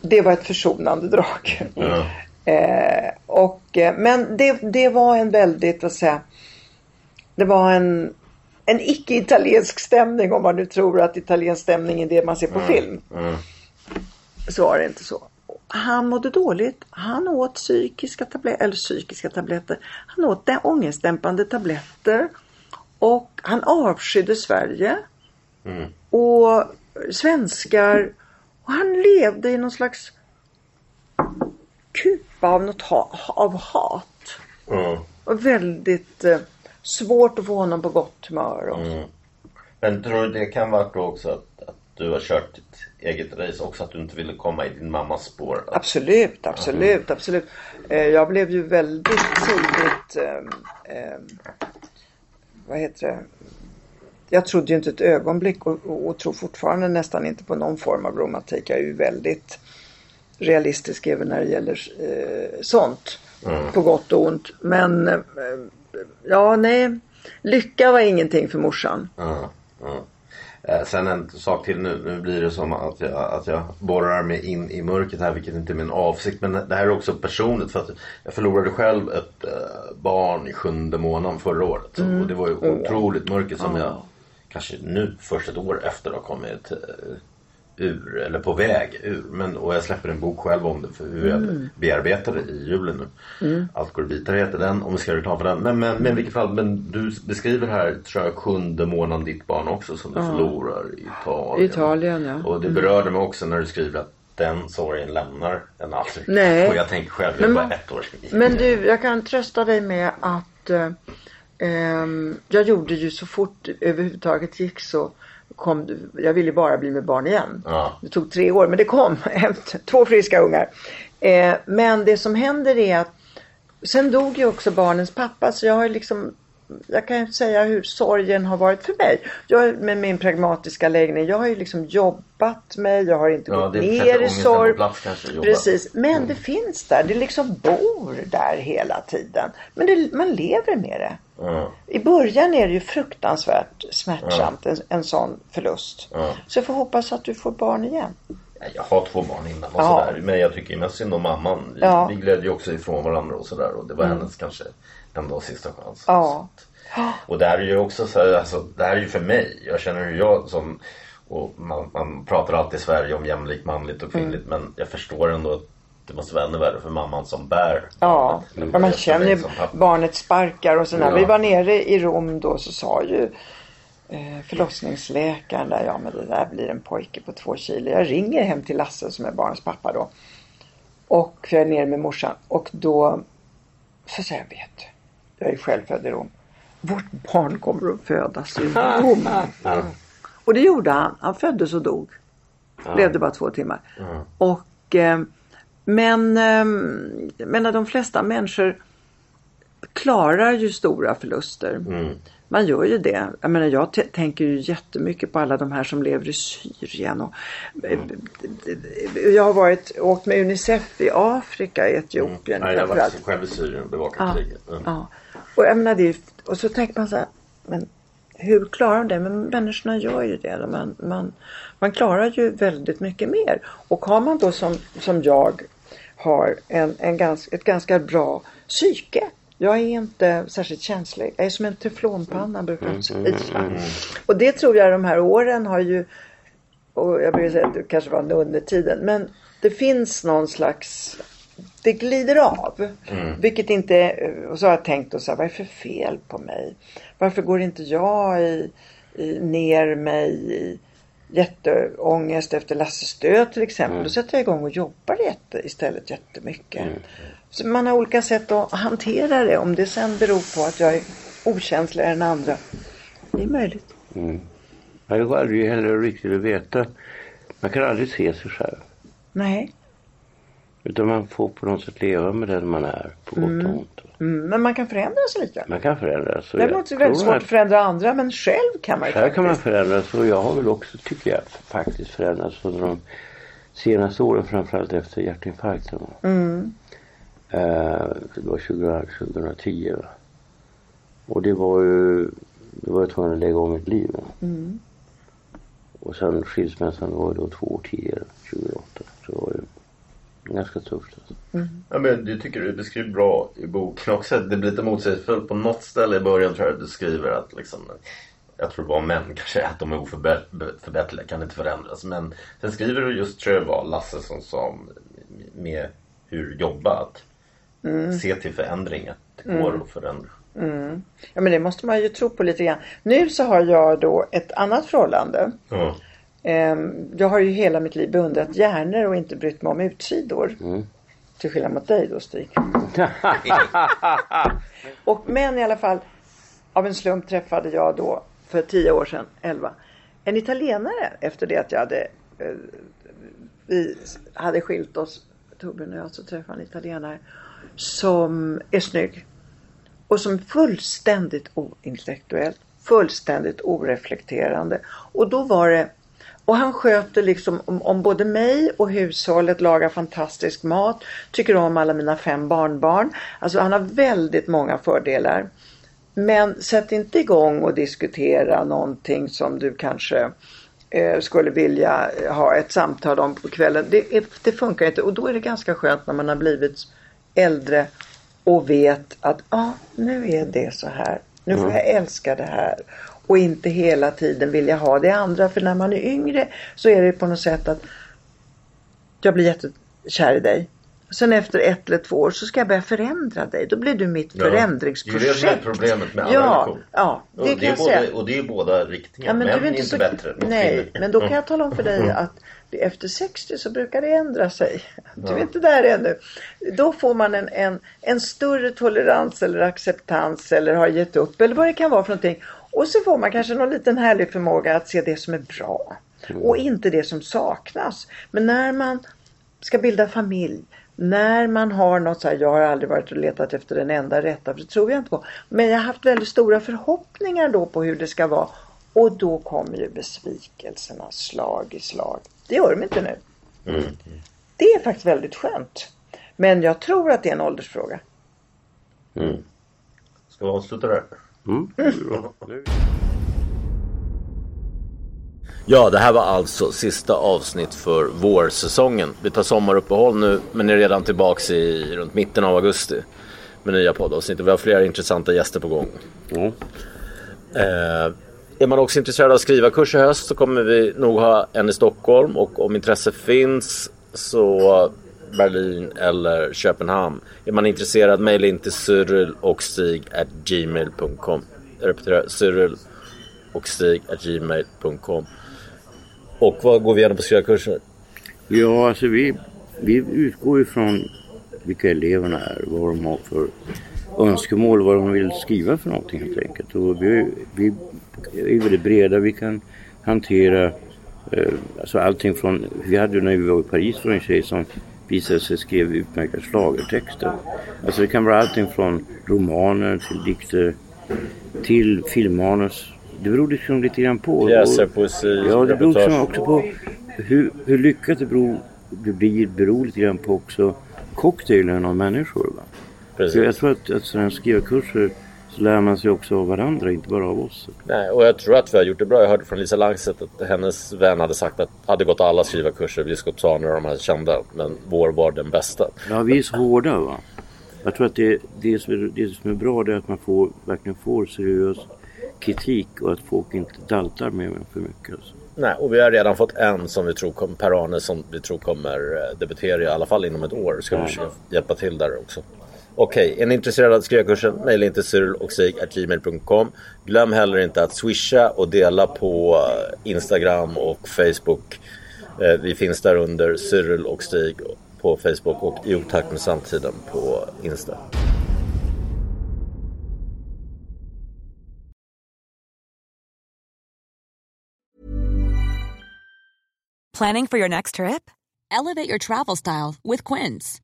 [SPEAKER 4] Det var ett försonande drag.
[SPEAKER 6] Ja.
[SPEAKER 4] Eh, och, eh, men det, det var en väldigt, vad säga, det var en, en icke-italiensk stämning om man nu tror att italiensk stämning är det man ser på film.
[SPEAKER 6] Mm.
[SPEAKER 4] Så var det inte så. Han mådde dåligt. Han åt psykiska tabletter, eller psykiska tabletter. Han åt de- ångestdämpande tabletter. Och han avskydde Sverige.
[SPEAKER 6] Mm.
[SPEAKER 4] Och svenskar. Och han levde i någon slags kupa av något ha, av hat.
[SPEAKER 6] Mm.
[SPEAKER 4] Och väldigt eh, svårt att få honom på gott humör. Och,
[SPEAKER 6] Mm. Men tror du det kan vara då också att, att du har kört ditt eget race också? Att du inte ville komma i din mammas spår? Att,
[SPEAKER 4] Absolut, absolut, absolut. Eh, jag blev ju väldigt tidigt, ehm, ehm, vad heter det? Jag trodde ju inte ett ögonblick och, och, och tror fortfarande nästan inte på någon form av romantik. Jag är ju väldigt realistisk även när det gäller eh, sånt.
[SPEAKER 6] Mm.
[SPEAKER 4] På gott och ont. Men eh, ja, nej. Lycka var ingenting för morsan.
[SPEAKER 6] Ja, ja. Eh, Sen en sak till nu. Nu blir det som att jag, att jag borrar mig in i mörkret här vilket inte är min avsikt. Men det här är också personligt för att jag förlorade själv ett eh, barn i sjunde månaden förra året.
[SPEAKER 4] Mm.
[SPEAKER 6] Och det var ju
[SPEAKER 4] Oh.
[SPEAKER 6] otroligt mörker som
[SPEAKER 4] Ja.
[SPEAKER 6] jag kanske nu först ett år efter har kommit eh, ur eller på väg ur. Men, och jag släpper en bok själv om det för hur jag
[SPEAKER 4] Mm.
[SPEAKER 6] bearbetar det i julen nu.
[SPEAKER 4] Mm.
[SPEAKER 6] Allt går i bitar heter den om vi ska göra reklam för den. Men, men, men i vilket fall, men du beskriver här tror jag sjunde månaden ditt barn också som du
[SPEAKER 4] Ja.
[SPEAKER 6] förlorar i Italien.
[SPEAKER 4] Italien, ja.
[SPEAKER 6] Och det
[SPEAKER 4] Mm.
[SPEAKER 6] berörde mig också när du skriver att den sorgen lämnar en aldrig.
[SPEAKER 4] Nej.
[SPEAKER 6] Och jag tänker själv, jag är bara ett år.
[SPEAKER 4] Men du, jag kan trösta dig med att eh, jag gjorde ju så fort överhuvudtaget gick så kom jag ville bara bli med barn igen.
[SPEAKER 6] Ja.
[SPEAKER 4] Det tog tre år men det kom. Två friska ungar. Eh, men det som händer är att sen dog ju också barnens pappa så jag har liksom jag kan säga hur sorgen har varit för mig. Jag med min pragmatiska läggning. Jag har ju liksom jobbat mig. Jag har inte
[SPEAKER 6] Ja,
[SPEAKER 4] gått ner i sorg. Precis. Men
[SPEAKER 6] Mm.
[SPEAKER 4] det finns där. Det liksom bor där hela tiden. Men det, man lever med det. I början är det ju fruktansvärt smärtsamt en, en sån förlust. Så jag får hoppas att du får barn igen.
[SPEAKER 6] Jag har två barn innan och
[SPEAKER 4] Ja.
[SPEAKER 6] sådär. Men jag tycker mest synd om mamman. Vi,
[SPEAKER 4] Ja.
[SPEAKER 6] vi gled ju också ifrån varandra och sådär. Och det var
[SPEAKER 4] Mm.
[SPEAKER 6] hennes kanske en dag sista chans.
[SPEAKER 4] Ja.
[SPEAKER 6] Och det här är ju också så här, alltså, det här är ju för mig. Jag känner hur jag som och man, man pratar alltid i Sverige om jämlikt manligt och kvinnligt men jag förstår ändå att det måste vara ännu värre för mamman som bär.
[SPEAKER 4] Ja,
[SPEAKER 6] Men
[SPEAKER 4] ja man känner ju barnet sparkar och så när
[SPEAKER 6] Ja.
[SPEAKER 4] vi var nere i Rom då så sa ju eh, förlossningsläkaren där, ja men det där blir en pojke på två kilo. Jag ringer hem till Lasse som är barnets pappa då. Och för jag är nere med morsan och då så säger jag, vet du, jag är själv född i Rom. Vårt barn kommer att födas i Rom. Och det gjorde han. Han föddes och dog.
[SPEAKER 6] Ja.
[SPEAKER 4] Levde bara två timmar.
[SPEAKER 6] Mm.
[SPEAKER 4] Och, eh, men eh, jag menar, de flesta människor klarar ju stora förluster.
[SPEAKER 6] Mm.
[SPEAKER 4] Man gör ju det. Jag menar jag t- tänker ju jättemycket på alla de här som lever i Syrien. Och, eh, Jag har varit, åkt med Unicef i Afrika, i Etiopien.
[SPEAKER 6] Nej, jag varit själv i Syrien och bevakat
[SPEAKER 4] Ja,
[SPEAKER 6] kriget. Mm.
[SPEAKER 4] Ja. Och, jag menar, det och så tänker man så här, men hur klarar de det? Men människorna gör ju det. Man, man, man klarar ju väldigt mycket mer. Och har man då som, som jag har en, en gans, ett ganska bra psyke. Jag är inte särskilt känslig. Jag är som en teflonpanna brukar
[SPEAKER 6] Mm,
[SPEAKER 4] jag säga. Och det tror jag de här åren har ju och jag brukar säga att det kanske var under tiden men det finns någon slags det glider av.
[SPEAKER 6] Mm.
[SPEAKER 4] Vilket inte, och så har jag tänkt och så här, vad är det för fel på mig? Varför går inte jag i, i, ner mig i jätteångest efter Lasses död till exempel? Då sätter jag igång och jobbar jätte, istället jättemycket. Så man har olika sätt att hantera det. Om det sen beror på att jag är okänsligare än andra. Det är möjligt.
[SPEAKER 7] Mm. Ja, Det går aldrig heller riktigt att veta. Man kan aldrig se sig själv.
[SPEAKER 4] Nej.
[SPEAKER 7] Utan man får på något sätt leva med den man är på gott och ont.
[SPEAKER 4] Mm, men man kan förändras lite.
[SPEAKER 7] Man kan förändras.
[SPEAKER 4] Däremot är det väldigt svårt
[SPEAKER 7] att-
[SPEAKER 4] att förändra andra men själv kan man ju
[SPEAKER 7] Här kan man förändras och jag har väl också, tycker jag, faktiskt förändrats under de senaste åren. Framförallt efter hjärtinfarkten.
[SPEAKER 4] Mm.
[SPEAKER 7] Eh, det var 2000, 2010. Va? Och det var ju, det var jag tvungen att lägga om mitt liv.
[SPEAKER 4] Mm.
[SPEAKER 7] Och sen skilsmässan var ju då två år tidigare, 2008. Så det var ju ganska tufft. Alltså.
[SPEAKER 6] Ja, men du tycker du beskriver bra i boken också. Det blir lite motsägelsefullt. På något ställe i början tror jag att du skriver att liksom, jag tror det var män kanske, att de är oförbätterliga, kan inte förändras. Men sen skriver du just, tror jag det var Lasse som sa med hur jobba, att
[SPEAKER 4] Mm.
[SPEAKER 6] se till förändring, att det
[SPEAKER 4] Mm.
[SPEAKER 6] går att förändra.
[SPEAKER 4] Mm. Ja men det måste man ju tro på lite grann. Nu så har jag då ett annat förhållande.
[SPEAKER 6] Ja.
[SPEAKER 4] Ehm, Jag har ju hela mitt liv beundrat hjärnor och inte brytt mig om utsidor.
[SPEAKER 7] Mm.
[SPEAKER 4] Till skillnad mot dig då Stig. och, men i alla fall, av en slump träffade jag då för tio år sedan, elva, en italienare efter det att jag hade, eh, vi hade skilt oss, Torbjörn och jag, så träffade en italienare som är snygg. Och som är fullständigt ointellektuell, fullständigt oreflekterande. Och då var det och han sköter liksom om, om både mig och hushållet, lagar fantastisk mat, tycker om alla mina fem barnbarn. Alltså han har väldigt många fördelar. Men sätt inte igång och diskutera någonting som du kanske eh, skulle vilja ha ett samtal om på kvällen. Det, är, det funkar inte och då är det ganska skönt när man har blivit äldre och vet att ah, nu är det så här. Nu får
[SPEAKER 7] Mm.
[SPEAKER 4] jag älska det här. Och inte hela tiden vilja ha det andra. För när man är yngre så är det på något sätt att jag blir jättekär i dig. Sen efter ett eller två år så ska jag börja förändra dig. Då blir du mitt
[SPEAKER 6] Ja, Det är
[SPEAKER 4] förändringsprojekt.
[SPEAKER 6] det som är problemet med alla
[SPEAKER 4] ja,
[SPEAKER 6] relationer.
[SPEAKER 4] ja, det
[SPEAKER 6] och,
[SPEAKER 4] kan
[SPEAKER 6] det är
[SPEAKER 4] säga.
[SPEAKER 6] och det är båda riktningar.
[SPEAKER 4] Ja, men
[SPEAKER 6] Män
[SPEAKER 4] är inte så...
[SPEAKER 6] bättre
[SPEAKER 4] Nej,
[SPEAKER 6] kvinnor.
[SPEAKER 4] men då kan
[SPEAKER 6] Mm.
[SPEAKER 4] jag tala om för dig
[SPEAKER 6] Mm.
[SPEAKER 4] att efter 60 så brukar det ändra sig. Du är
[SPEAKER 6] Ja.
[SPEAKER 4] inte där ännu. Då får man en, en, en större tolerans eller acceptans eller har gett upp eller vad det kan vara för någonting. Och så får man kanske någon liten härlig förmåga att se det som är bra och inte det som saknas. Men när man ska bilda familj, när man har något så här, jag har aldrig varit och letat efter den enda rätta, för det tror jag inte på. Men jag har haft väldigt stora förhoppningar då på hur det ska vara. Och då kommer ju besvikelserna slag i slag. Det gör de inte nu.
[SPEAKER 6] Mm.
[SPEAKER 4] Det är faktiskt väldigt skönt. Men jag tror att det är en åldersfråga.
[SPEAKER 6] Mm. Ska vi avsluta där?
[SPEAKER 7] Mm.
[SPEAKER 5] Ja, det här var alltså sista avsnitt för vårsäsongen. Vi tar sommaruppehåll nu, men är redan tillbaks i runt mitten av augusti med nya poddavsnitt. Vi har flera intressanta gäster på gång.
[SPEAKER 7] Ja.
[SPEAKER 5] Eh, är man också intresserad av skrivarkurs i höst så kommer vi nog ha en i Stockholm och om intresse finns så Berlin eller Köpenhamn. Är man intresserad mejla in till cyril och stig at gmail.com. Jag repeterar, cyril och stig at gmail.com. Och vad går vi igenom på skrivarkurser?
[SPEAKER 7] Ja, alltså vi, vi utgår ifrån vilka eleverna är, vad de har för önskemål, vad de vill skriva för någonting helt enkelt. Och vi, vi är väldigt breda, vi kan hantera eh, alltså allting från, vi hade ju när vi var i Paris för en tjej som visade sig skrev utmärkta schlagertexter. Alltså det kan vara allting från romaner till dikter till filmmanus. Det beror liksom lite grann på.
[SPEAKER 5] Pjäser, poesi,
[SPEAKER 7] Ja, det beror liksom också på hur, hur lyckat det, beror, det blir beror lite grann på också cocktailen av människor. Va?
[SPEAKER 5] Precis.
[SPEAKER 7] Så jag tror att, att sådana här skrivarkurser så lär man sig också av varandra, inte bara av oss.
[SPEAKER 5] Nej, och jag tror att vi har gjort det bra. Jag hörde från Lisa Langset att hennes vän hade sagt att hade gått alla skrivarkurser, Biskopsson och de här kända, men vår var den bästa.
[SPEAKER 7] Ja, vi är så hårda va. Jag tror att det, det, som är, det som är bra det är att man får, verkligen får seriös kritik och att folk inte daltar med en för mycket. Alltså.
[SPEAKER 5] Nej, och vi har redan fått en som vi tror kommer, Per-Arne som vi tror kommer eh, debutera i alla fall inom ett år. Ska vi försöka hjälpa till där också. Okej, är ni intresserade av skrivarkursen? Mejla in till och gmail.com. Glöm heller inte att swisha och dela på eh, Instagram och Facebook. Eh, vi finns där under Cyril och Stig på Facebook och i otakt med samtiden på Insta.
[SPEAKER 8] Planning for your next trip? Elevate your travel style with Quince.